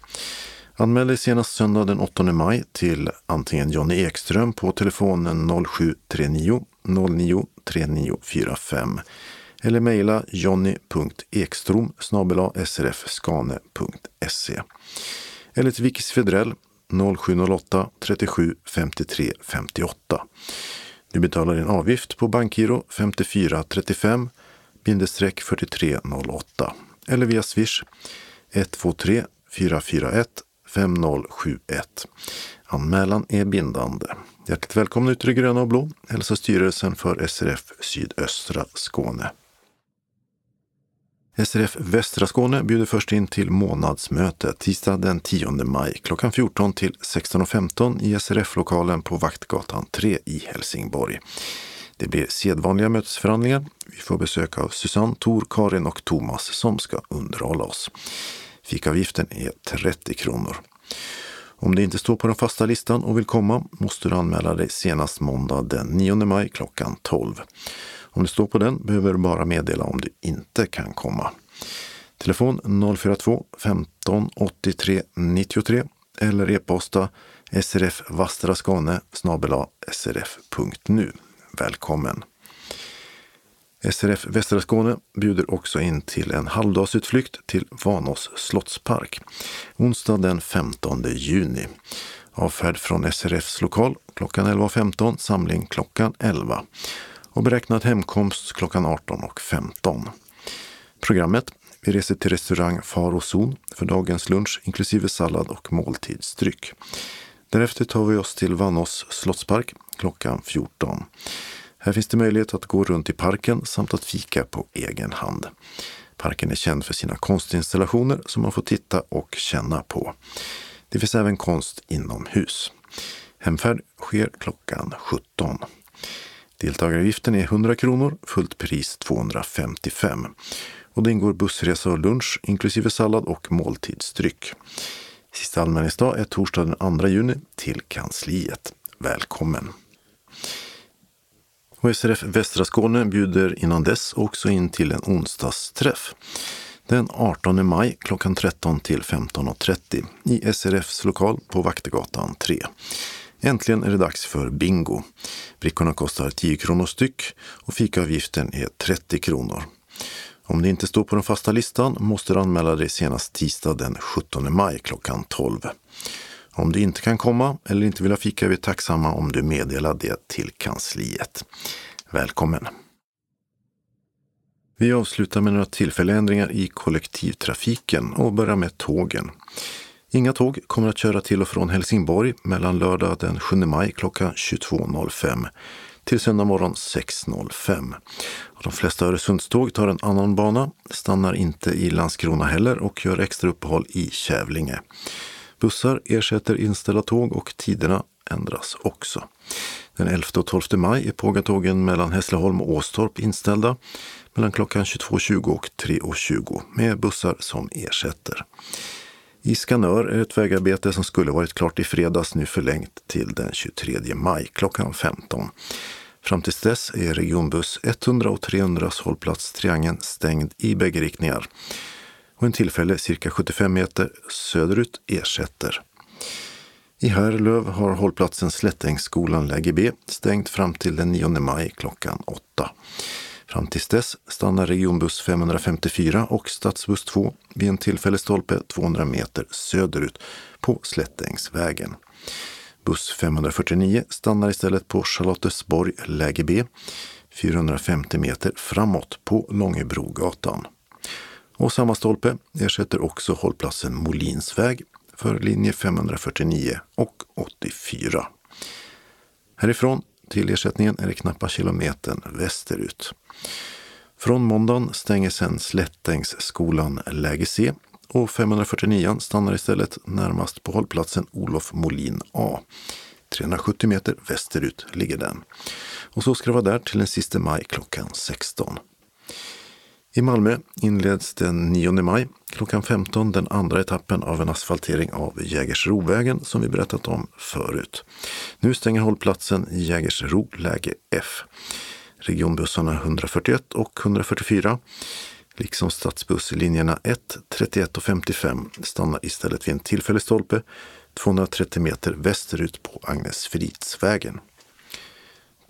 Anmäl dig senast söndag den 8 maj till antingen Jonny Ekström på telefonen 0739 09 3945 eller mejla jonny.ekstrom srfskane.se eller till Vicky Svedrell 0708 37 53 58. Du betalar din avgift på bankgiro 5435 4308 eller via Swish 123 441 5071. Anmälan är bindande. Hjärtligt välkomna ut i det gröna och blå, hälsar styrelsen för SRF Sydöstra Skåne. SRF Västra Skåne bjuder först in till månadsmöte tisdag den 10 maj klockan 14 till 16.15 i SRF-lokalen på Vaktgatan 3 i Helsingborg. Det blir sedvanliga mötesförhandlingar. Vi får besök av Susanne, Tor, Karin och Thomas som ska underhålla oss. Fikavgiften är 30 kronor. Om du inte står på den fasta listan och vill komma måste du anmäla dig senast måndag den 9 maj klockan 12. Om du står på den behöver du bara meddela om du inte kan komma. Telefon 042 15 83 93 eller e-posta srfvastraskane snabel srf.nu. Välkommen! SRF Västra Skåne bjuder också in till en halvdagsutflykt till Vanås slottspark. Onsdag den 15 juni. Avfärd från SRFs lokal klockan 11.15, samling klockan 11 och beräknad hemkomst klockan 18.15. Programmet vi reser till restaurang Far och Zon för dagens lunch inklusive sallad och måltidsdryck. Därefter tar vi oss till Vannås slottspark klockan 14. Här finns det möjlighet att gå runt i parken samt att fika på egen hand. Parken är känd för sina konstinstallationer som man får titta och känna på. Det finns även konst inomhus. Hemfärd sker klockan 17. Deltagaravgiften är 100 kronor, fullt pris 255. Och det ingår bussresa och lunch inklusive sallad och måltidsdryck. Sista anmälningsdag är torsdag den 2 juni till kansliet. Välkommen! Och SRF Västra Skåne bjuder innan dess också in till en onsdagsträff. Den 18 maj klockan 13 till 15.30 i SRFs lokal på Vaktegatan 3. Äntligen är det dags för bingo. Brickorna kostar 10 kronor styck och fikaavgiften är 30 kronor. Om det inte står på den fasta listan måste du anmäla dig senast tisdag den 17 maj klockan 12. Om du inte kan komma eller inte vill ha fika är vi tacksamma om du meddelar det till kansliet. Välkommen! Vi avslutar med några tillfälliga ändringar i kollektivtrafiken och börjar med tågen. Inga tåg kommer att köra till och från Helsingborg mellan lördag den 7 maj klockan 22.05 till söndag morgon 6.05. De flesta Öresundståg tar en annan bana, stannar inte i Landskrona heller och gör extra uppehåll i Kävlinge. Bussar ersätter inställda tåg och tiderna ändras också. Den 11 och 12 maj är pågatågen mellan Hässleholm och Åstorp inställda mellan klockan 22.20 och 3.20 med bussar som ersätter. I Skanör är ett vägarbete som skulle varit klart i fredags nu förlängt till den 23 maj klockan 15. Fram till dess är regionbuss 100 och 300 hållplats Triangeln stängd i bägge riktningar. Och en tillfälle cirka 75 meter söderut ersätter. I Härlöv har hållplatsen Slättängsskolan läge B stängt fram till den 9 maj klockan 8. Fram tills dess stannar regionbuss 554 och stadsbuss 2 vid en tillfällig stolpe 200 meter söderut på Slättängsvägen. Buss 549 stannar istället på Charlottesborg läge B 450 meter framåt på Långebrogatan. Och samma stolpe ersätter också hållplatsen Molinsväg för linje 549 och 84. Härifrån till ersättningen är det knappa kilometern västerut. Från måndagen stänger sedan Slättängsskolan läge C och 549 stannar istället närmast på hållplatsen Olof Molin A. 370 meter västerut ligger den. Och så ska det vara där till den sista maj klockan 16. I Malmö inleds den 9 maj klockan 15 den andra etappen av en asfaltering av Jägersrovägen som vi berättat om förut. Nu stänger hållplatsen Jägersro läge F. Regionbussarna 141 och 144 liksom stadsbusslinjerna 1, 31 och 55 stannar istället vid en tillfällig stolpe 230 meter västerut på Agnesfridsvägen.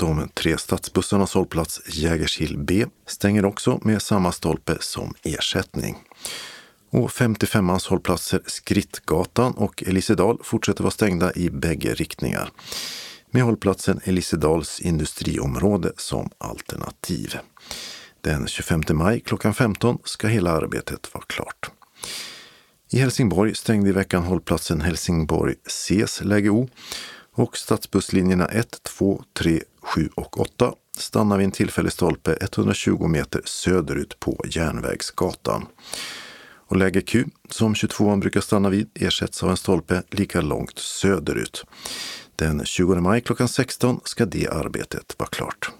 De tre stadsbussarnas hållplats Jägerskill B stänger också med samma stolpe som ersättning. Och 55ans hållplatser Skrittgatan och Elisedal fortsätter vara stängda i bägge riktningar med hållplatsen Elisedals industriområde som alternativ. Den 25 maj klockan 15 ska hela arbetet vara klart. I Helsingborg stängde i veckan hållplatsen Helsingborg Cs läge O och stadsbusslinjerna 1, 2, 3, 7 och 8 stannar vid en tillfällig stolpe 120 meter söderut på Järnvägsgatan. Och läge Q, som 22an brukar stanna vid, ersätts av en stolpe lika långt söderut. Den 20 maj klockan 16 ska det arbetet vara klart.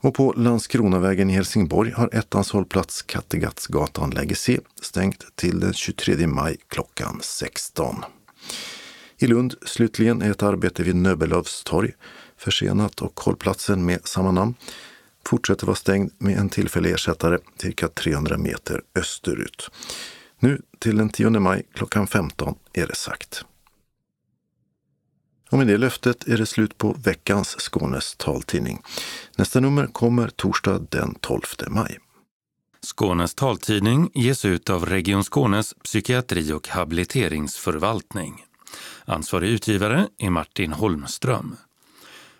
Och på Landskronavägen i Helsingborg har ettans hållplats Kattegattsgatan läge C stängt till den 23 maj klockan 16. I Lund slutligen är ett arbete vid Nöbbelövs torg försenat och hållplatsen med samma namn fortsätter vara stängd med en tillfällig ersättare cirka 300 meter österut. Nu till den 10 maj klockan 15 är det sagt. Och med det löftet är det slut på veckans Skånes taltidning. Nästa nummer kommer torsdag den 12 maj. Skånes taltidning ges ut av Region Skånes psykiatri och habiliteringsförvaltning. Ansvarig utgivare är Martin Holmström.